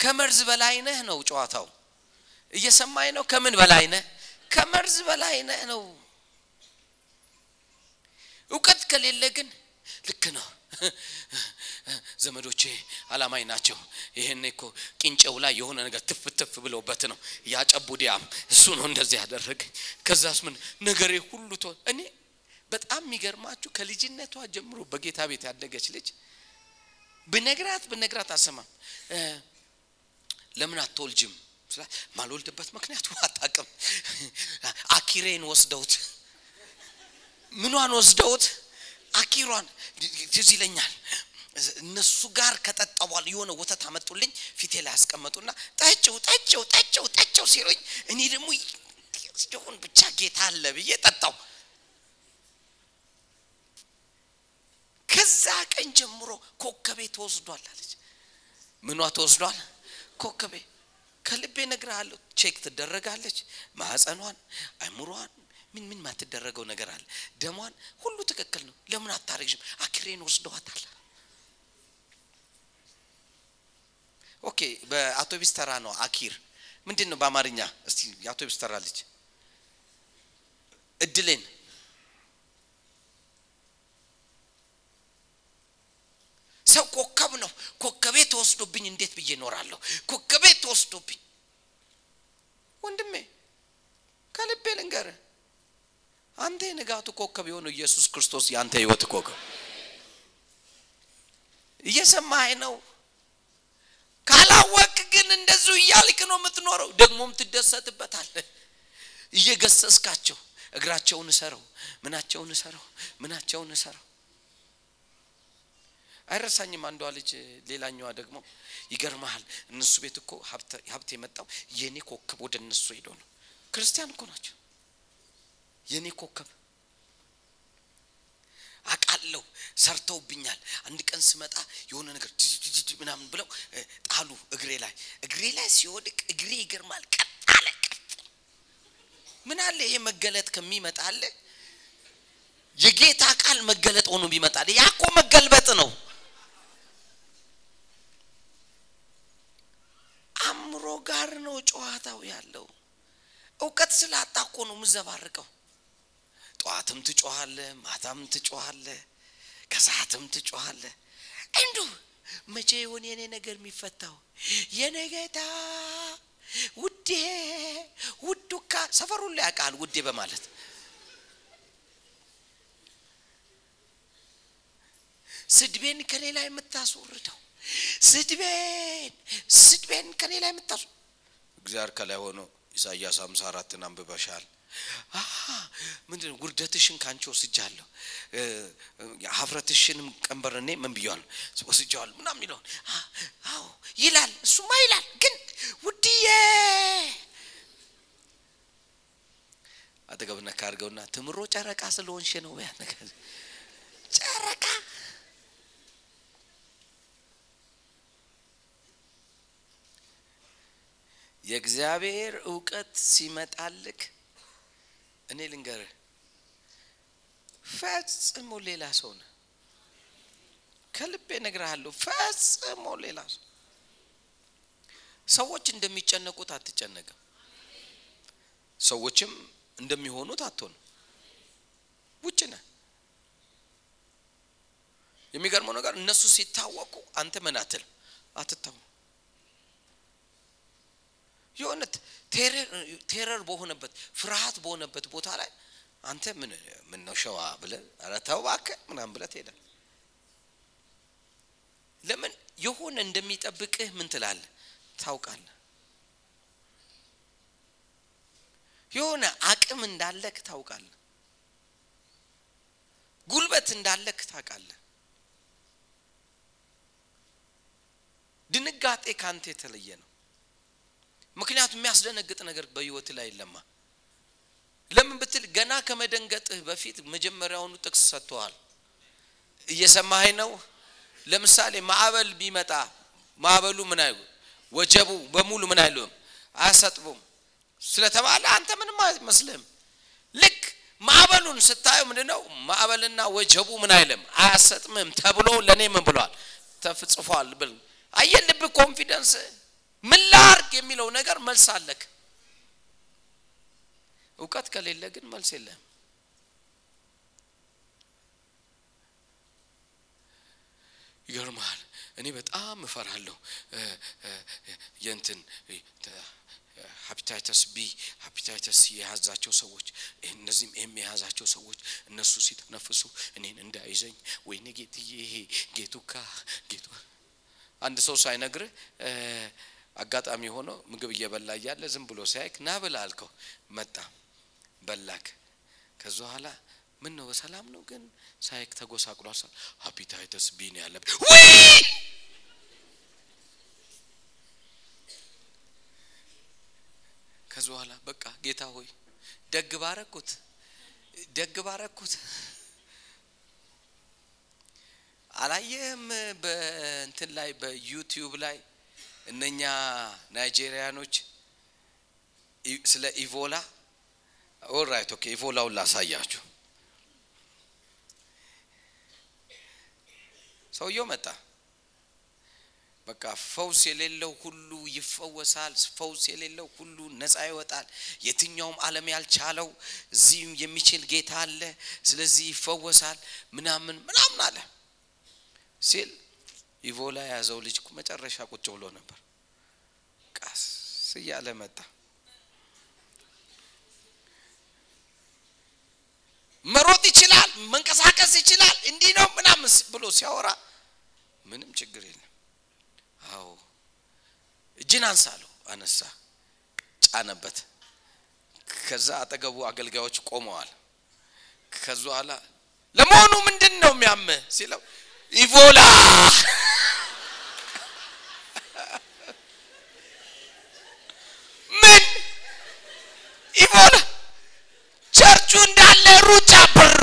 ከመርዝ በላይ ነህ ነው ጨዋታው። እየሰማኝ ነው? ከምን በላይ ነህ? ከመርዝ በላይ ነህ ነው። እውቀት ከሌለ ግን ልክ ነው ዘመዶቼ አላማኝ ናቸው። ይሄን እኮ ቂንጨው ላይ የሆነ ነገር ትፍ ትፍ ብለውበት ነው ያጨቡዲያም እሱ ነው እንደዚህ ያደረገኝ ከዛስ ምን ነገሬ ሁሉ ቶ እኔ በጣም የሚገርማችሁ ከልጅነቷ ጀምሮ በጌታ ቤት ያደገች ልጅ ብነግራት ብነግራት አሰማም ለምን አትወልጅም ማልወልድበት ምክንያቱ አታቅም አኪሬን ወስደውት ምኗን ወስደውት? አኪሯን ትዝ ይለኛል እነሱ ጋር ከጠጣ የሆነ ወተት አመጡልኝ ፊቴ ላይ ያስቀመጡና ጠጭው ጠጭው ጠጭው ጠጭው ሲሉኝ እኔ ደግሞ ሲሆን ብቻ ጌታ አለ ብዬ ጠጣው ከዛ ቀን ጀምሮ ኮከቤ ተወስዷል አለች። ምኗ ተወስዷል? ኮከቤ ከልቤ ነግርሃለሁ check ትደረጋለች ማህፀኗን አይምሯን ምን ምን ማትደረገው ነገር አለ? ደሟን ሁሉ ትክክል ነው። ለምን አታረግሽም አኪሬን ወስደዋታል OK በአውቶቢስ ተራ ነው አኪር። ምንድን ነው በአማርኛ? እስቲ የአውቶቢስ ተራ ልጅ። እድሌን ሰው ኮከብ ነው። ኮከቤ ተወስዶብኝ እንዴት ብዬ እኖራለሁ? ኮከቤ ተወስዶብኝ። ወንድሜ ከልቤ ልንገር አንተ የንጋቱ ኮከብ የሆነው ኢየሱስ ክርስቶስ የአንተ ህይወት ኮከብ። እየሰማህ ነው ካላወቅ ግን እንደዚሁ እያልክ ነው የምትኖረው። ደግሞም ትደሰትበታለ እየገሰስካቸው እግራቸውን እሰረው ምናቸውን እሰረው ምናቸውን እሰረው። አይረሳኝም አንዷ ልጅ። ሌላኛዋ ደግሞ ይገርመሃል እነሱ ቤት እኮ ሀብት የመጣው የኔ ኮከብ ወደ እነሱ ሄዶ ነው። ክርስቲያን እኮ ናቸው። የኔ ኮከብ አቃለው ሰርተውብኛል። አንድ ቀን ስመጣ የሆነ ነገር ምናምን ብለው ጣሉ እግሬ ላይ። እግሬ ላይ ሲወድቅ እግሬ ይገርማል። ቀጥ አለ ቀጥ ምን አለ? ይሄ መገለጥ ከሚመጣ አለ? የጌታ ቃል መገለጥ ሆኖ ቢመጣል ያ እኮ መገልበጥ ነው። አእምሮ ጋር ነው ጨዋታው ያለው። እውቀት ስላጣ እኮ ነው ምዘባርቀው ጠዋትም ትጮኋለ ማታም ትጮኋለ ከሰዓትም ትጮኋለ እንዱ መቼ ይሆን የኔ ነገር የሚፈታው? የኔ ጌታ ውዴ ውዱካ ሰፈሩ ላይ ያውቃል ውዴ በማለት። ስድቤን ከኔ ላይ የምታስወርደው? ስድቤን ስድቤን ከኔ ላይ የምታስ እግዚአብሔር ከላይ ሆኖ ኢሳያስ ሀምሳ አራትን አንብበሻል ምንድን ነው ጉርደትሽን ከአንቺ ወስጃለሁ፣ ሀፍረትሽንም ቀንበር እኔ ምን ብያለሁ ወስጃለሁ ምናምን ይለውን አዎ ይላል። እሱማ ይላል። ግን ውድዬ አጠገብ ነካ ትምሮ ጨረቃ ስለሆንሽ ነው ያ ነገር ጨረቃ የእግዚአብሔር እውቀት ሲመጣልክ እኔ ልንገርህ ፈጽሞ ሌላ ሰው ነህ። ከልቤ እነግርሃለሁ፣ ፈጽሞ ሌላ ሰው። ሰዎች እንደሚጨነቁት አትጨነቅም። ሰዎችም እንደሚሆኑት አትሆንም። ውጭ ነህ። የሚገርመው ነገር እነሱ ሲታወቁ አንተ ምን አትልም፣ አትታወም። የሆነ ቴረር በሆነበት ፍርሃት በሆነበት ቦታ ላይ አንተ ምን ምን ነው ሸዋ ብለህ ኧረ ተው እባክህ ምናምን ብለህ ለምን የሆነ እንደሚጠብቅህ ምን ትላለህ ታውቃለህ። የሆነ አቅም እንዳለክ ታውቃለህ። ጉልበት እንዳለክ ታውቃለህ። ድንጋጤ ካንተ የተለየ ነው። ምክንያቱም የሚያስደነግጥ ነገር በህይወት ላይ የለማ። ለምን ብትል ገና ከመደንገጥህ በፊት መጀመሪያውኑ ጥቅስ ሰጥተዋል። እየሰማኸኝ ነው? ለምሳሌ ማዕበል ቢመጣ ማዕበሉ ምን አይሉ ወጀቡ በሙሉ ምን አይሉም አያሰጥቡም ስለተባለ አንተ ምንም አይመስልህም። ልክ ማዕበሉን ስታየው ምንድነው ማዕበልና ወጀቡ ምን አይልም አያሰጥምም ተብሎ ለእኔ ምን ብሏል ተጽፏል ብል አየህ ልብ confidence ምን ላርግ የሚለው ነገር መልስ አለክ። እውቀት ከሌለ ግን መልስ የለህም። ይገርመሃል። እኔ በጣም እፈራለሁ የእንትን hepatitis B hepatitis የያዛቸው ሰዎች እነዚህም ኤም የያዛቸው ሰዎች እነሱ ሲተነፍሱ እኔን እንዳይዘኝ ወይኔ ጌትዬ ይሄ ጌቱካ ጌቱ አንድ ሰው ሳይነግርህ አጋጣሚ ሆኖ ምግብ እየበላ እያለ ዝም ብሎ ሲያይክ ና ብላ አልከው መጣ በላክ። ከዛ በኋላ ምን ነው በሰላም ነው ግን? ሳይክ ተጎሳቅሏል hepatitis B ነው ከዚ በኋላ በቃ ጌታ ሆይ ደግ ባረኩት ደግ ባረኩት። አላየህም? በእንትን ላይ በዩቲዩብ ላይ እነኛ ናይጄሪያኖች ስለ ኢቦላ alright OK ኢቦላውን ላሳያችሁ ሰውየው መጣ በቃ ፈውስ የሌለው ሁሉ ይፈወሳል። ፈውስ የሌለው ሁሉ ነፃ ይወጣል። የትኛውም ዓለም ያልቻለው እዚህም የሚችል ጌታ አለ። ስለዚህ ይፈወሳል ምናምን ምናምን አለ ሲል ኢቮላ የያዘው ልጅ መጨረሻ ቁጭ ብሎ ነበር። ቀስ እያለ መጣ። መሮጥ ይችላል፣ መንቀሳቀስ ይችላል፣ እንዲህ ነው ምናምን ብሎ ሲያወራ ምንም ችግር የለም። አዎ እጅን አንሳለሁ። አነሳ፣ ጫነበት። ከዛ አጠገቡ አገልጋዮች ቆመዋል። ከዛ በኋላ ለመሆኑ ምንድን ነው የሚያምህ ሲለው ኢቮላ ምን ኢቮላ ቸርቹ እንዳለ ሩጫ ብር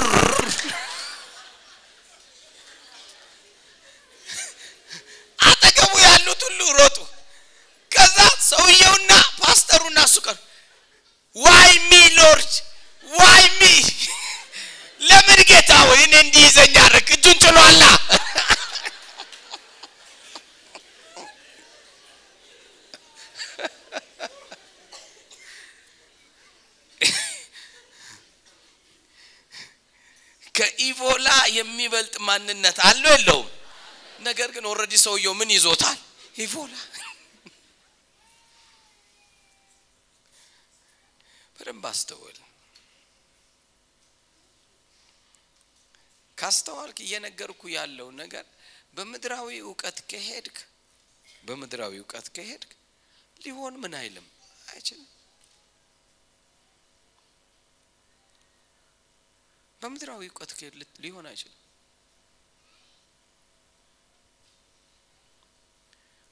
አጠገቡ ያሉት ሁሉ ሮጡ። ከዛ ሰውየውና ፓስተሩና እሱ ቀሩ። why me Lord why me ለምን ጌታ ወይ እኔ እንዲይዘኝ አደረግ እጁን ጭሏላ ከኢቦላ ማንነት አለው የለውም? ነገር ግን already ሰውየው ምን ይዞታል? ኢቦላ። በደንብ አስተውል። ካስተዋልክ እየነገርኩ ያለው ነገር በምድራዊ እውቀት ከሄድክ በምድራዊ እውቀት ከሄድክ ሊሆን ምን አይልም አይችልም። በምድራዊ እውቀት ሊሆን አይችልም።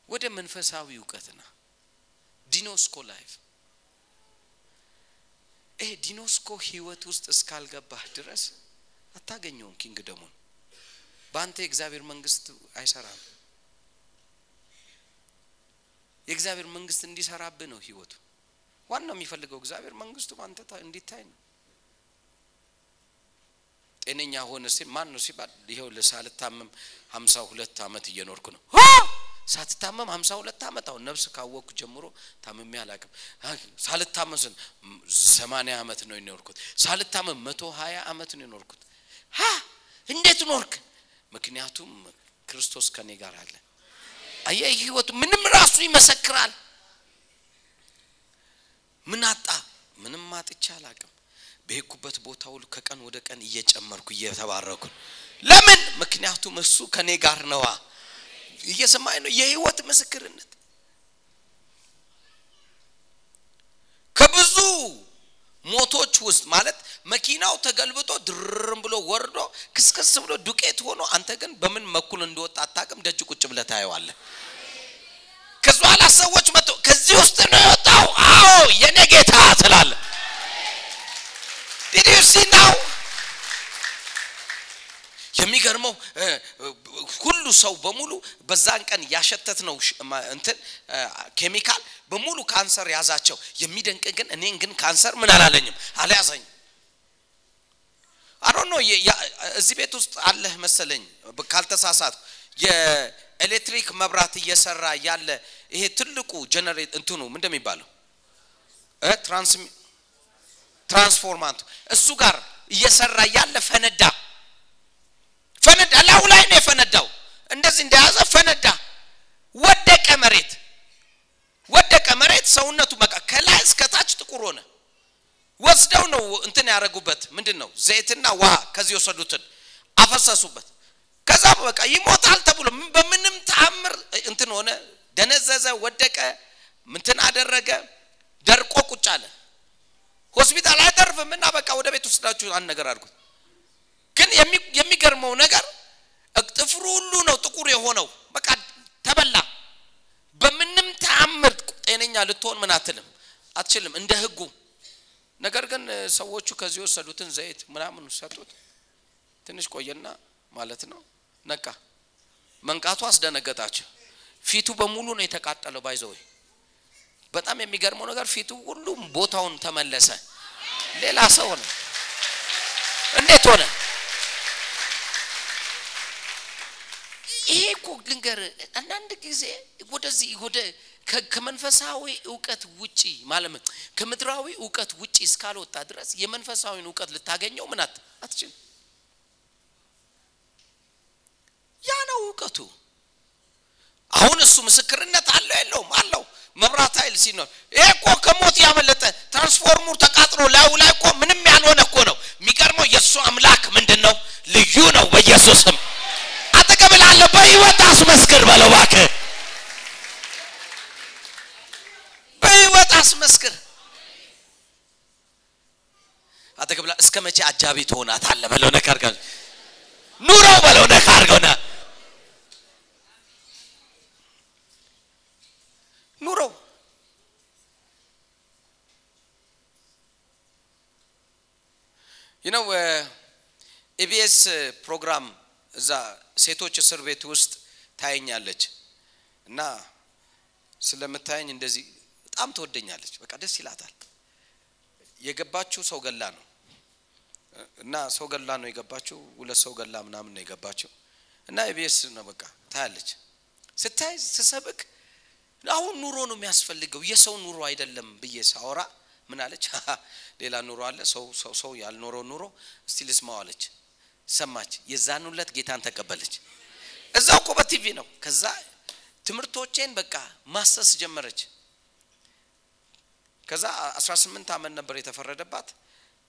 ወደ መንፈሳዊ እውቀትና ጊኖስኮ life ይሄ ጊኖስኮ ህይወት ውስጥ እስካልገባህ ድረስ አታገኘውም። kingdom ኡን በአንተ የእግዚአብሔር መንግስት አይሰራም። የእግዚአብሔር መንግስት እንዲሰራብህ ነው ህይወቱ። ዋናው የሚፈልገው እግዚአብሔር መንግስቱ አንተ እንዲታይ ነው። ጤነኛ ሆነ ሲል ማን ነው ሲባል ይኸው ሳልታመም ሀምሳ ሁለት አመት እየኖርኩ ነው። ሳትታመም ሀምሳ ሁለት አመት አሁን ነፍስ ካወቅኩ ጀምሮ ታምሜ አላውቅም። ሳልታመም ስን ሰማንያ አመት ነው የኖርኩት። ሳልታመም መቶ ሀያ አመት ነው የኖርኩት። ሀ እንዴት ኖርክ? ምክንያቱም ክርስቶስ ከኔ ጋር አለ። አየህ ህይወቱ ምንም ራሱ ይመሰክራል። ምን አጣ? ምንም አጥቼ አላውቅም። በሄድኩበት ቦታ ሁሉ ከቀን ወደ ቀን እየጨመርኩ እየተባረኩ ለምን? ምክንያቱም እሱ ከኔ ጋር ነዋ። እየሰማኝ ነው። የህይወት ምስክርነት ከብዙ ሞቶች ውስጥ ማለት መኪናው ተገልብጦ ድርም ብሎ ወርዶ ክስክስ ብሎ ዱቄት ሆኖ አንተ ግን በምን በኩል እንደወጣ አታውቅም። ደጅ ቁጭ ብለህ ታየዋለህ። ከዚ ኋላ ሰዎች መጥቶ ከዚህ ውስጥ ነው የወጣው፣ አዎ የኔ ጌታ ትላለህ። did you see now የሚገርመው ሁሉ ሰው በሙሉ በዛን ቀን ያሸተት ነው እንትን ኬሚካል በሙሉ ካንሰር ያዛቸው። የሚደንቅ ግን እኔን ግን ካንሰር ምን አላለኝም አልያዘኝም። አሮ ነው እዚህ ቤት ውስጥ አለህ መሰለኝ ካልተሳሳት የኤሌክትሪክ መብራት እየሰራ ያለ ይሄ ትልቁ ጀነሬተር እንትኑ ምንድን የሚባለው ትራንስፎርመሩ እሱ ጋር እየሰራ ያለ ፈነዳ ፈነዳ። ላዩ ላይ ነው የፈነዳው። እንደዚህ እንደያዘ ፈነዳ፣ ወደቀ መሬት ወደቀ መሬት። ሰውነቱ በቃ ከላይ እስከ ታች ጥቁር ሆነ። ወስደው ነው እንትን ያደረጉበት ምንድን ነው ዘይትና ውሃ ከዚህ የወሰዱትን አፈሰሱበት። ከዛ በቃ ይሞታል ተብሎ በምንም ተአምር እንትን ሆነ፣ ደነዘዘ፣ ወደቀ፣ እንትን አደረገ፣ ደርቆ ቁጭ አለ። ሆስፒታል አይተርፍም እና በቃ ወደ ቤት ወስዳችሁ አንድ ነገር አድርጉት። ግን የሚገርመው ነገር ጥፍሩ ሁሉ ነው ጥቁር የሆነው። በቃ ተበላ። በምንም ተአምር ጤነኛ ልትሆን ምን አትልም አትችልም፣ እንደ ህጉ። ነገር ግን ሰዎቹ ከዚህ የወሰዱትን ዘይት ምናምን ሰጡት። ትንሽ ቆየና ማለት ነው ነቃ። መንቃቱ አስደነገጣቸው። ፊቱ በሙሉ ነው የተቃጠለው። by the way በጣም የሚገርመው ነገር ፊቱ ሁሉም ቦታውን ተመለሰ። ሌላ ሰው ሆነ። እንዴት ሆነ? ይሄ እኮ ልንገር፣ አንዳንድ ጊዜ ወደዚህ ወደ ከመንፈሳዊ እውቀት ውጪ ማለት ከምድራዊ እውቀት ውጪ እስካልወጣ ድረስ የመንፈሳዊን እውቀት ልታገኘው ምን አትችልም። ያ ነው እውቀቱ። አሁን እሱ ምስክርነት አለው የለውም? አለው። መብራት ኃይል ሲኖር ይሄ እኮ ከሞት ያመለጠ ትራንስፎርሙር ተቃጥሎ ላዩ ላይ እኮ ምንም ያልሆነ እኮ ነው። የሚገርመው የእሱ አምላክ ምንድን ነው? ልዩ ነው። በኢየሱስም ላለው በህይወት አስመስክር በለው እባክህ፣ በህይወት አስመስክር። አጠገብ ላ እስከ መቼ አጃቢ ትሆናታለህ በለው ነካ አድርገው፣ ኑሮ በለው ነካ አድርገውና ኑሮ ይነው ኢቢኤስ ፕሮግራም እዛ ሴቶች እስር ቤት ውስጥ ታየኛለች እና ስለምታየኝ እንደዚህ በጣም ትወደኛለች። በቃ ደስ ይላታል። የገባችው ሰው ገላ ነው እና ሰው ገላ ነው የገባችው። ሁለት ሰው ገላ ምናምን ነው የገባችው እና ኢቢኤስ ነው በቃ ታያለች። ስታይ ስሰብክ አሁን ኑሮ ነው የሚያስፈልገው የሰው ኑሮ አይደለም ብዬ ሳወራ ምን አለች? ሌላ ኑሮ አለ ሰው ሰው ያልኖረው ኑሮ እስቲ ልስማው አለች። ሰማች። የዛን ሁለት ጌታን ተቀበለች። እዛው እኮ በቲቪ ነው። ከዛ ትምህርቶቼን በቃ ማሰስ ጀመረች። ከዛ 18 ዓመት ነበር የተፈረደባት።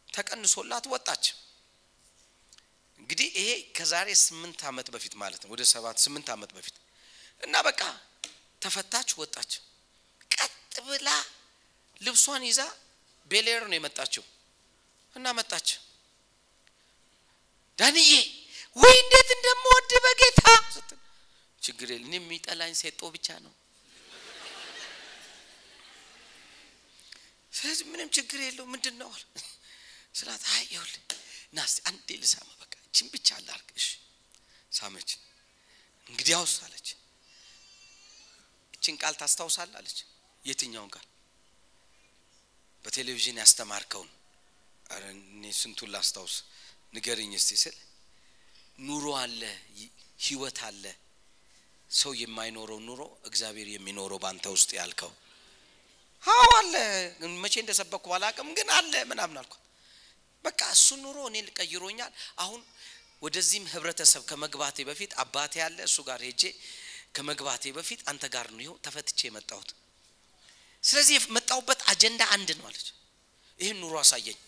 ተቀንሶላት ወጣች። እንግዲህ ይሄ ከዛሬ ስምንት ዓመት በፊት ማለት ነው። ወደ ሰባት ስምንት ዓመት በፊት እና በቃ ተፈታች፣ ወጣች። ቀጥ ብላ ልብሷን ይዛ ቤሌር ነው የመጣችው እና መጣች። ዳንዬ ወይ እንዴት እንደምወድ በጌታ ችግር የለ እኔ የሚጠላኝ ሴጦ ብቻ ነው። ስለዚህ ምንም ችግር የለው ምንድን ነው ስላት፣ አይ ይኸውልህ አንዴ ልሳማ፣ በቃ እችን ብቻ ላድርግ። እሺ ሳመች። እንግዲያውስ አለች ይችን ቃል ታስታውሳለህ አለች። የትኛውን ቃል? በቴሌቪዥን ያስተማርከውን። ኧረ እኔ ስንቱን ላስታውስ ንገርኝ እስቲ ስል ኑሮ አለ፣ ህይወት አለ። ሰው የማይኖረው ኑሮ እግዚአብሔር የሚኖረው ባንተ ውስጥ ያልከው አዎ አለ። መቼ እንደሰበኩ ባላቅም ግን አለ ምናምን አልኳት። በቃ እሱ ኑሮ እኔን ቀይሮኛል። አሁን ወደዚህም ህብረተሰብ ከመግባቴ በፊት አባቴ ያለ እሱ ጋር ሄጄ ከመግባቴ በፊት አንተ ጋር ነው ይኸው ተፈትቼ የመጣሁት። ስለዚህ የመጣሁበት አጀንዳ አንድ ነው አለች። ይህን ኑሮ አሳየኝ።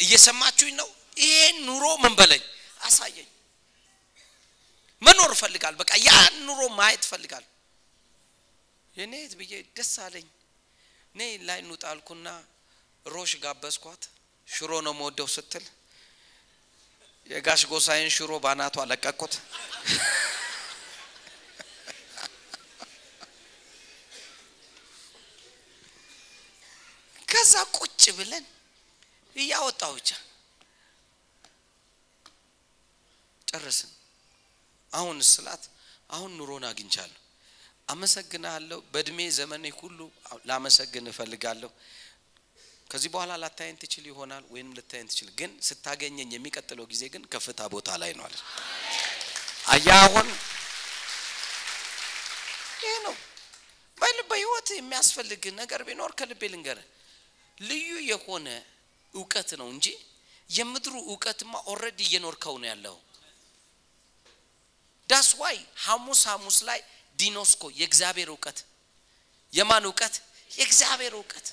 እየሰማችሁኝ ነው? ይሄን ኑሮ ምን በለኝ አሳየኝ። መኖር እፈልጋል። በቃ ያን ኑሮ ማየት እፈልጋል። የኔት ብዬ ደስ አለኝ። እኔ ላይ እንውጣ ሮሽ ጋበዝኳት። ሽሮ ነው መወደው ስትል የጋሽ ጎሳዬን ሽሮ ባናቷ ለቀቅኩት። ከዛ ቁጭ ብለን እያወጣው ብቻ ጨረስን። አሁን ስላት አሁን ኑሮን አግኝቻለሁ፣ አመሰግናለሁ። በእድሜ ዘመኔ ሁሉ ላመሰግን እፈልጋለሁ። ከዚህ በኋላ ላታየን ትችል ይሆናል ወይም ልታየን ትችል፣ ግን ስታገኘኝ የሚቀጥለው ጊዜ ግን ከፍታ ቦታ ላይ ነው አያ አሁን ይሄ ነው በህይወት የሚያስፈልግ ነገር ቢኖር ከልቤ ልንገር፣ ልዩ የሆነ እውቀት ነው እንጂ የምድሩ እውቀትማ already እየኖርከው ነው ያለው። that's why ሐሙስ ሐሙስ ላይ ጊኖስኮ የእግዚአብሔር እውቀት የማን እውቀት? የእግዚአብሔር እውቀት።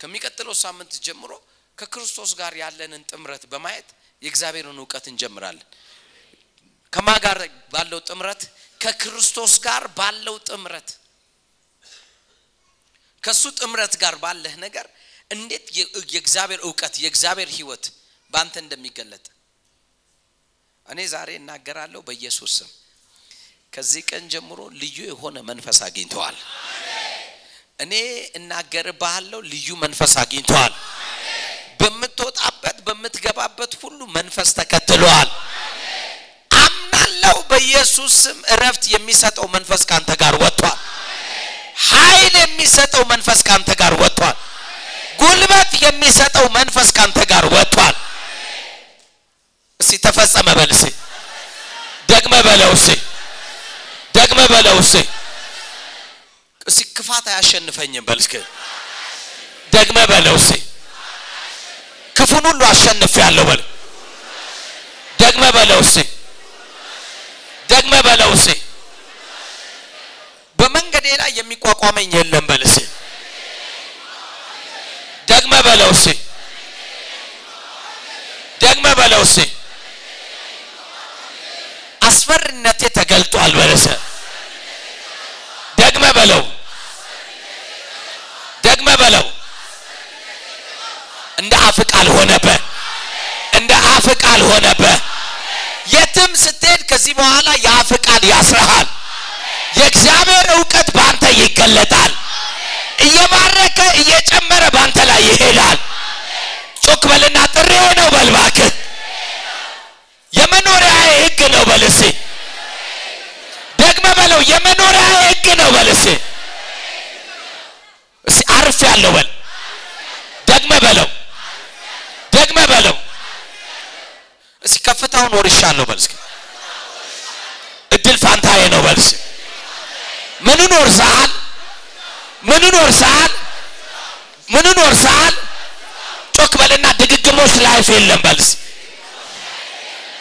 ከሚቀጥለው ሳምንት ጀምሮ ከክርስቶስ ጋር ያለንን ጥምረት በማየት የእግዚአብሔርን እውቀት እንጀምራለን። ከማን ጋር ባለው ጥምረት? ከክርስቶስ ጋር ባለው ጥምረት፣ ከሱ ጥምረት ጋር ባለህ ነገር እንዴት የእግዚአብሔር እውቀት የእግዚአብሔር ሕይወት በአንተ እንደሚገለጥ እኔ ዛሬ እናገራለሁ በኢየሱስ ስም። ከዚህ ቀን ጀምሮ ልዩ የሆነ መንፈስ አግኝተዋል። እኔ እናገርብሃለሁ፣ ልዩ መንፈስ አግኝተዋል። በምትወጣበት በምትገባበት ሁሉ መንፈስ ተከትለዋል። አምናለሁ በኢየሱስ ስም። እረፍት የሚሰጠው መንፈስ ካንተ ጋር ወጥቷል። ኃይል የሚሰጠው መንፈስ ካንተ ጋር ወጥቷል። ጉልበት የሚሰጠው መንፈስ ካንተ ጋር ወጥቷል። እስቲ ተፈጸመ በል እስቲ። ደግመ በለው እስቲ። ደግመ በለው እስቲ። ክፋት አያሸንፈኝም በል እስኪ። ደግመ በለው እስቲ። ክፉን ሁሉ አሸንፍ ያለው በል። ደግመ በለው እስቲ። ደግመ በለው እስቲ። በመንገዴ ላይ የሚቋቋመኝ የለም በል እስቲ ደግመ በለው እስቲ ደግመ በለው እስቲ አስፈሪነቴ ተገልጧል በለሰ ደግመ በለው። ደግመ በለው። እንደ አፍ ቃል ሆነብህ። እንደ አፍ ቃል የትም ስትሄድ ከዚህ በኋላ የአፍ ቃል ያስረሃል። የእግዚአብሔር እውቀት በአንተ ይገለጣል እየባረከ እየጨመረ በአንተ ላይ ይሄዳል። ጮክ በልና ጥሬ ነው በል እባክህ። የመኖሪያ ህግ ነው በልሴ ደግመ በለው የመኖሪያ ህግ ነው በልሴ እስቲ አርፍ ያለው በል። ደግመ በለው። ደግመ በለው። እስቲ ከፍታውን ወርሻለሁ በል እስኪ። እድል ፋንታዬ ነው በል እስኪ። ምንን ወርሰሃል ምንን ወርሰሃል ምንን ወርሰሃል ጮክ በልና ድግግሞሽ life የለም በል።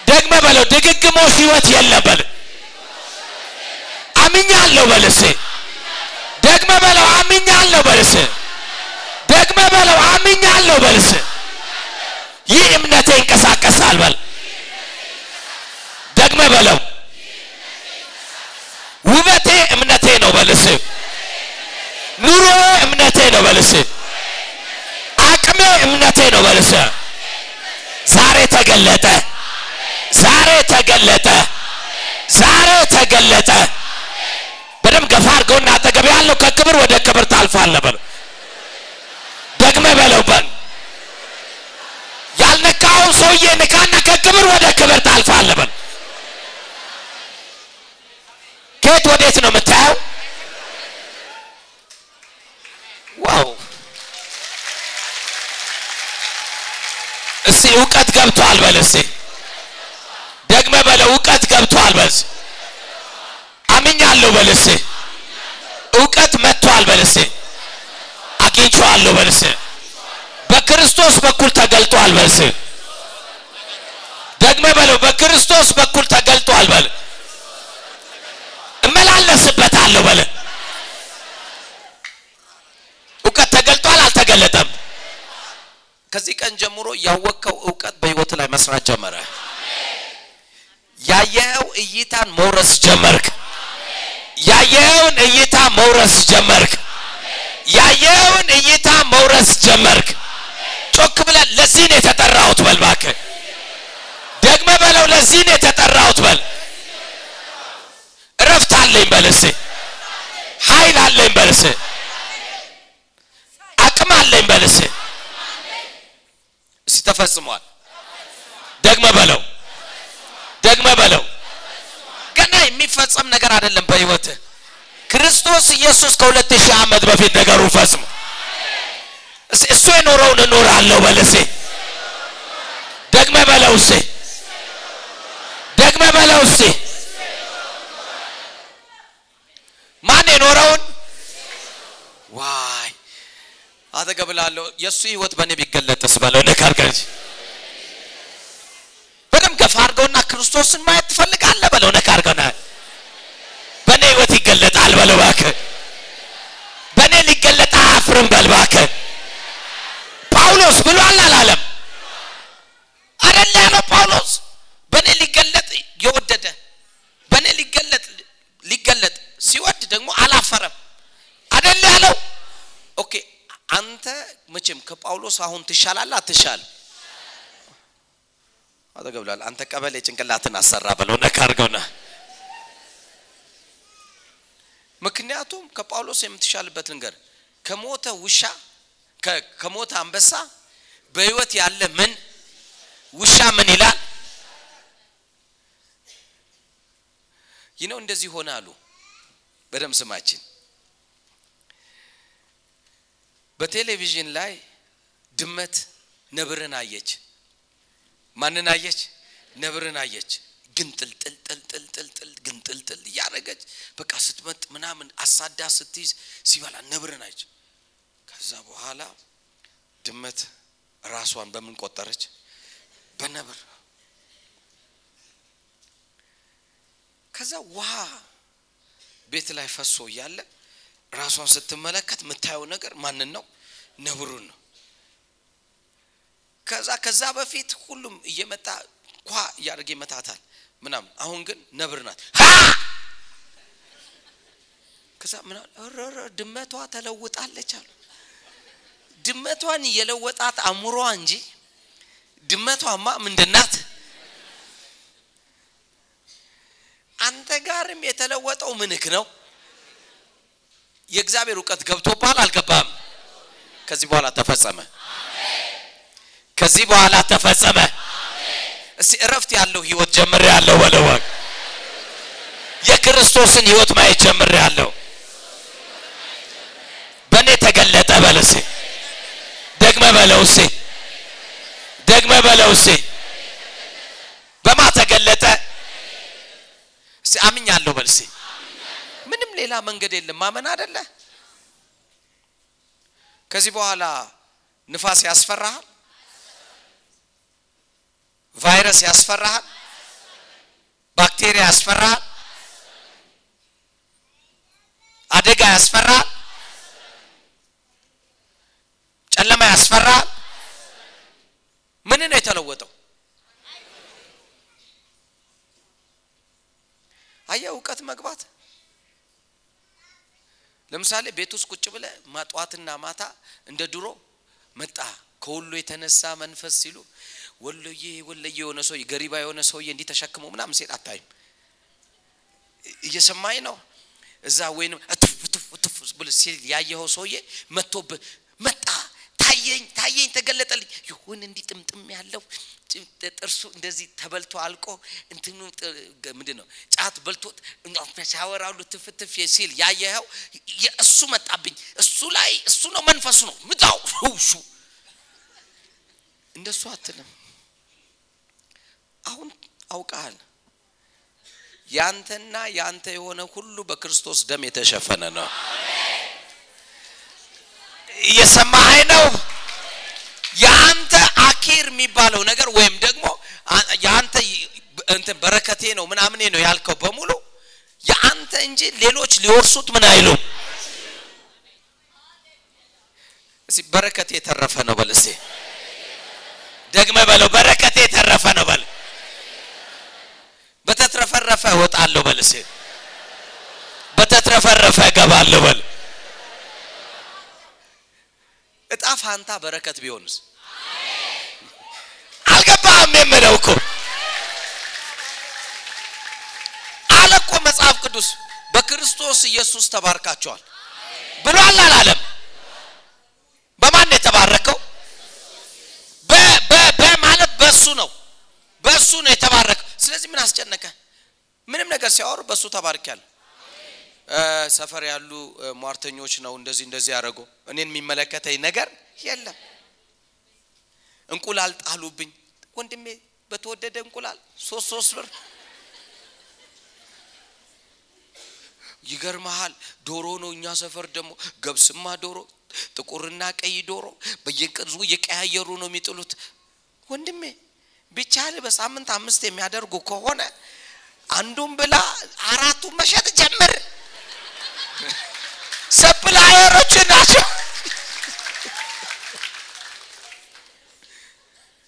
ደግመ በለው ድግግሞሽ ህይወት የለም በል። አምኛለሁ በልሴ ደግመ በለው አምኛለሁ በልሴ ደግመ በለው አምኛለሁ በልሴ ይህ እምነቴ ይንቀሳቀሳል በል። ደግመ በለው። ውበቴ እምነቴ ነው በልሴ ኑሮዬ እምነቴ ነው በልሴ። አቅሜ እምነቴ ነው በልሴ። ዛሬ ተገለጠ። ዛሬ ተገለጠ። ዛሬ ተገለጠ። በደም ገፋ አድርገውና አጠገብ ያለው ከክብር ወደ ክብር ታልፋለህ በል ደግመ በለው በል። ያልነካውን ሰውዬ ንካና ከክብር ወደ ክብር ታልፋለህ በል ከየት ወዴት ነው የምታ ዋው እስቲ እውቀት ገብቷል በል እስቲ። ደግመ በለው እውቀት ገብቷል በል አምኛለሁ በል እስቲ። እውቀት መጥቷል በል እስቲ። አግኝቼዋለሁ በል እስቲ። በክርስቶስ በኩል ተገልጧል በል እስቲ። ደግመ በለው በክርስቶስ በኩል ተገልጧል በል። እመላለስበታለሁ በል። እውቀት ተገልጧል አልተገለጠም ከዚህ ቀን ጀምሮ ያወቅከው እውቀት በህይወት ላይ መስራት ጀመረ። ያየኸው እይታን መውረስ ጀመርክ። ያየኸውን እይታ መውረስ ጀመርክ። ያየኸውን እይታ መውረስ ጀመርክ። ጮክ ብለን ለዚህ ነው የተጠራሁት በል እባክህ። ደግመ በለው ለዚህ ነው የተጠራሁት በል። እረፍት አለኝ በልስ ኃይል አለኝ በልስ አቅም አለኝ እስቲ ተፈጽሟል። ደግመ በለው ደግመ በለው። ገና የሚፈጸም ነገር አይደለም በህይወት። ክርስቶስ ኢየሱስ ከሁለት ሺህ ዓመት በፊት ነገሩ ፈጽሞ። እሱ የኖረውን እኖራለሁ በልሴ ደግመ በለው እሴ ደግመ በለው እሴ ማን የኖረውን? ዋይ አጠገብ ላለሁ የእሱ ህይወት በእኔ ቢገለጥስ በለው ነካርገጅ በደም ገፋ አድርገውና ክርስቶስን ማየት ትፈልጋለህ በለው። ነካርገውና በእኔ ህይወት ይገለጣል በለው እባክህ። በእኔ ሊገለጥ አያፍርም በል ጳውሎስ ብሏል አላለም አደለ ያለው ጳውሎስ በእኔ ሊገለጥ የወደደ በእኔ ሊገለጥ ሊገለጥ ሲወድ ደግሞ አላፈረም አደለ ያለው okay አንተ መቼም ከጳውሎስ አሁን ትሻላል አትሻል? አጠገብህ ላለው አንተ ቀበሌ ጭንቅላትን አሰራ በለው ነካ ምክንያቱም ከጳውሎስ የምትሻልበት ነገር ከሞተ ውሻ ከሞተ አንበሳ በህይወት ያለ ምን? ውሻ ምን ይላል? ይህ ነው እንደዚህ ሆነ አሉ በደም ስማችን። በቴሌቪዥን ላይ ድመት ነብርን አየች። ማንን አየች? ነብርን አየች። ግን ጥልጥል ጥልጥል ጥልጥል ግን ጥልጥል እያደረገች በቃ ስትመጥ ምናምን አሳዳ ስትይዝ ሲበላ ነብርን አየች። ከዛ በኋላ ድመት ራሷን በምን ቆጠረች? በነብር። ከዛ ውሃ ቤት ላይ ፈሶ እያለ ራሷን ስትመለከት የምታየው ነገር ማንን ነው? ነብሩን ነው ከዛ ከዛ በፊት ሁሉም እየመጣ ኳ እያደረገ ይመታታል ምናምን። አሁን ግን ነብር ናት። ከዛ ምና ድመቷ ተለውጣለች አሉ። ድመቷን የለወጣት አእምሯ እንጂ ድመቷማ ምንድናት አንተ ጋርም የተለወጠው ምንክ ነው? የእግዚአብሔር እውቀት ገብቶብሃል? አልገባም ከዚህ በኋላ ተፈጸመ ከዚህ በኋላ ተፈጸመ። እስቲ እረፍት ያለው ህይወት ጀምር ያለው በለወቅ የክርስቶስን ህይወት ማየት ጀምር ያለው በእኔ ተገለጠ በለሴ ደግመ በለው እሴ። ደግመ በለው እሴ። በማ ተገለጠ? እስቲ አምኛለሁ በልሴ ምንም ሌላ መንገድ የለም። ማመን አደለ ከዚህ በኋላ ንፋስ ያስፈራሃል ቫይረስ ያስፈራሃል? ባክቴሪያ ያስፈራሃል? አደጋ ያስፈራሃል? ጨለማ ያስፈራሃል? ምን ነው የተለወጠው? አየ እውቀት መግባት? ለምሳሌ ቤት ውስጥ ቁጭ ብለ ማጧትና ማታ እንደ ድሮ መጣ ከሁሉ የተነሳ መንፈስ ሲሉ ወሎዬ ወለየ የሆነ ሰው ገሪባ የሆነ ሰውዬ እንዲህ ተሸክሞ ምናምን ሴት አታይም? እየሰማኝ ነው? እዛ ወይንም እትፍ ብል ሲል ያየኸው ሰውዬ መጥቶብህ መጣ ታየ ታየኝ ታየኝ ተገለጠልኝ። ይሁን እንዲህ ጥምጥም ያለው ጥርሱ እንደዚህ ተበልቶ አልቆ እንትኑ ምንድን ነው ጫት በልቶት ሻወራሉ ትፍትፍ ሲል ያየኸው እሱ መጣብኝ። እሱ ላይ እሱ ነው መንፈሱ ነው። ምጣው ውሹ! እንደሱ አትልም አሁን አውቃል ያንተና ያንተ የሆነ ሁሉ በክርስቶስ ደም የተሸፈነ ነው። እየሰማኸኝ ነው? የአንተ አኪር የሚባለው ነገር ወይም ደግሞ የአንተ እንትን በረከቴ ነው ምናምኔ ነው ያልከው በሙሉ የአንተ እንጂ ሌሎች ሊወርሱት ምን አይሉም? እስኪ በረከቴ የተረፈ ነው በል እስኪ በለው በረከቴ የተረፈ ነው በል በተትረፈረፈ እወጣለሁ በል እስኪ በተትረፈረፈ እገባለሁ በል። እጣ ፋንታ በረከት ቢሆንስ? አልገባህም የምለው እኮ። አለ እኮ መጽሐፍ ቅዱስ በክርስቶስ ኢየሱስ ተባርካቸዋል ብሏል አላለም? በማን የተባረከው በማለት በእሱ ነው በእሱ ነው የተባረከው ስለዚህ ምን አስጨነቀ። ምንም ነገር ሲያወሩ በእሱ ተባርኪያለሁ ሰፈር ያሉ ሟርተኞች ነው እንደዚህ እንደዚህ ያደረጉ። እኔን የሚመለከተኝ ነገር የለም። እንቁላል ጣሉብኝ። ወንድሜ በተወደደ እንቁላል ሶስት ሶስት ብር። ይገርመሃል። ዶሮ ነው እኛ ሰፈር ደግሞ። ገብስማ ዶሮ ጥቁርና ቀይ ዶሮ በየቅርዙ እየቀያየሩ ነው የሚጥሉት። ወንድሜ ቢቻል በሳምንት አምስት የሚያደርጉ ከሆነ አንዱን ብላ አራቱን መሸጥ ጀምር። ሰፕላየሮች ናቸው።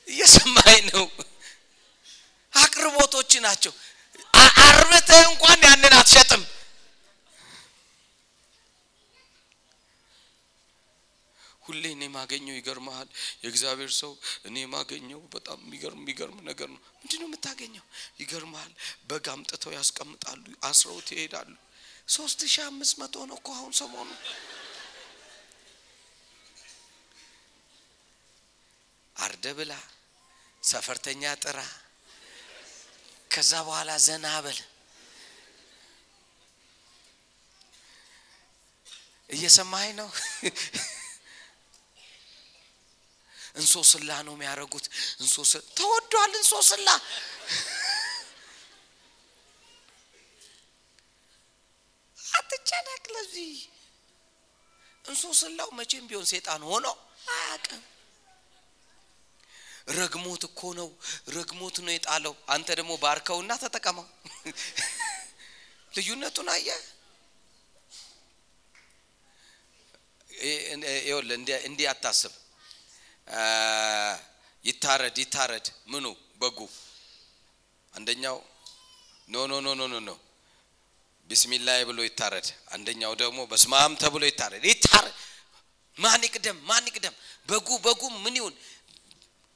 እየሰማኝ ነው? አቅርቦቶች ናቸው። አርብተህ እንኳን ያንን አትሸጥም ሁሌ እኔ ማገኘው ይገርመሃል የእግዚአብሔር ሰው እኔ ማገኘው በጣም የሚገርም የሚገርም ነገር ነው። ምንድን ነው የምታገኘው? ይገርመሃል በግ አምጥተው ያስቀምጣሉ አስረውት ይሄዳሉ። ሶስት ሺህ አምስት መቶ ነው እኮ አሁን ሰሞኑ። አርደ ብላ ሰፈርተኛ ጥራ ከዛ በኋላ ዘና በል። እየሰማኸኝ ነው እንሶስላ ነው የሚያደርጉት እንሶስ ተወዷል እንሶስላ አትጨነቅ ለዚህ። እንስሳው መቼም ቢሆን ሴጣን ሆኖ አያውቅም። ረግሞት እኮ ነው ረግሞት ነው የጣለው። አንተ ደግሞ ባርከውና ተጠቀመው። ልዩነቱን አየ። እንዲህ አታስብ ይታረድ ይታረድ ምኑ? በጉ። አንደኛው no no no no no ቢስሚላይ ብሎ ይታረድ። አንደኛው ደግሞ በስማም ተብሎ ይታረድ። ይታረድ። ማን ይቅደም? ማን ይቅደም? በጉ በጉ ምን ይሁን?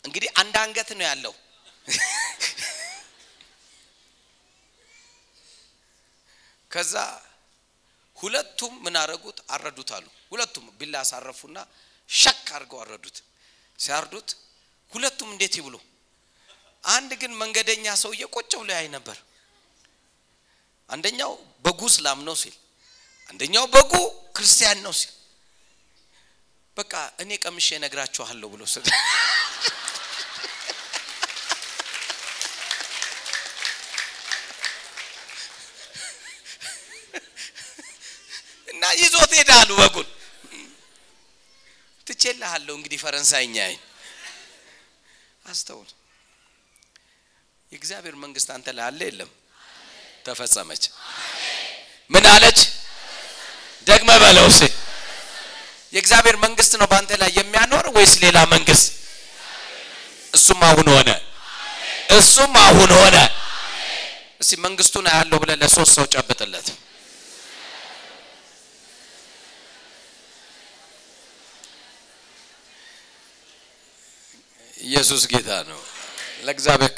እንግዲህ አንድ አንገት ነው ያለው። ከዛ ሁለቱም ምን አረጉት? አረዱት አሉ። ሁለቱም ቢላ አሳረፉና ሸክ አድርገው አረዱት ሲያርዱት ሁለቱም እንዴት ይብሉ? አንድ ግን መንገደኛ ሰውዬ ቁጭ ብሎ ያይ ነበር። አንደኛው በጉ እስላም ነው ሲል አንደኛው በጉ ክርስቲያን ነው ሲል በቃ እኔ ቀምሼ ነግራችኋለሁ ብሎ ስ እና ይዞት ሄዳሉ በጉን ትቼልሃለሁ እንግዲህ ፈረንሳይኛ አይን አስተውል። የእግዚአብሔር መንግስት አንተ ላይ አለ የለም? ተፈጸመች። ምን አለች? ደግመ በለው ሴ የእግዚአብሔር መንግስት ነው በአንተ ላይ የሚያኖር ወይስ ሌላ መንግስት? እሱም አሁን ሆነ። እሱም አሁን ሆነ። እስቲ መንግስቱን አያለው ብለ ለሶስት ሰው ጨብጥለት ኢየሱስ ጌታ ነው። ለእግዚአብሔር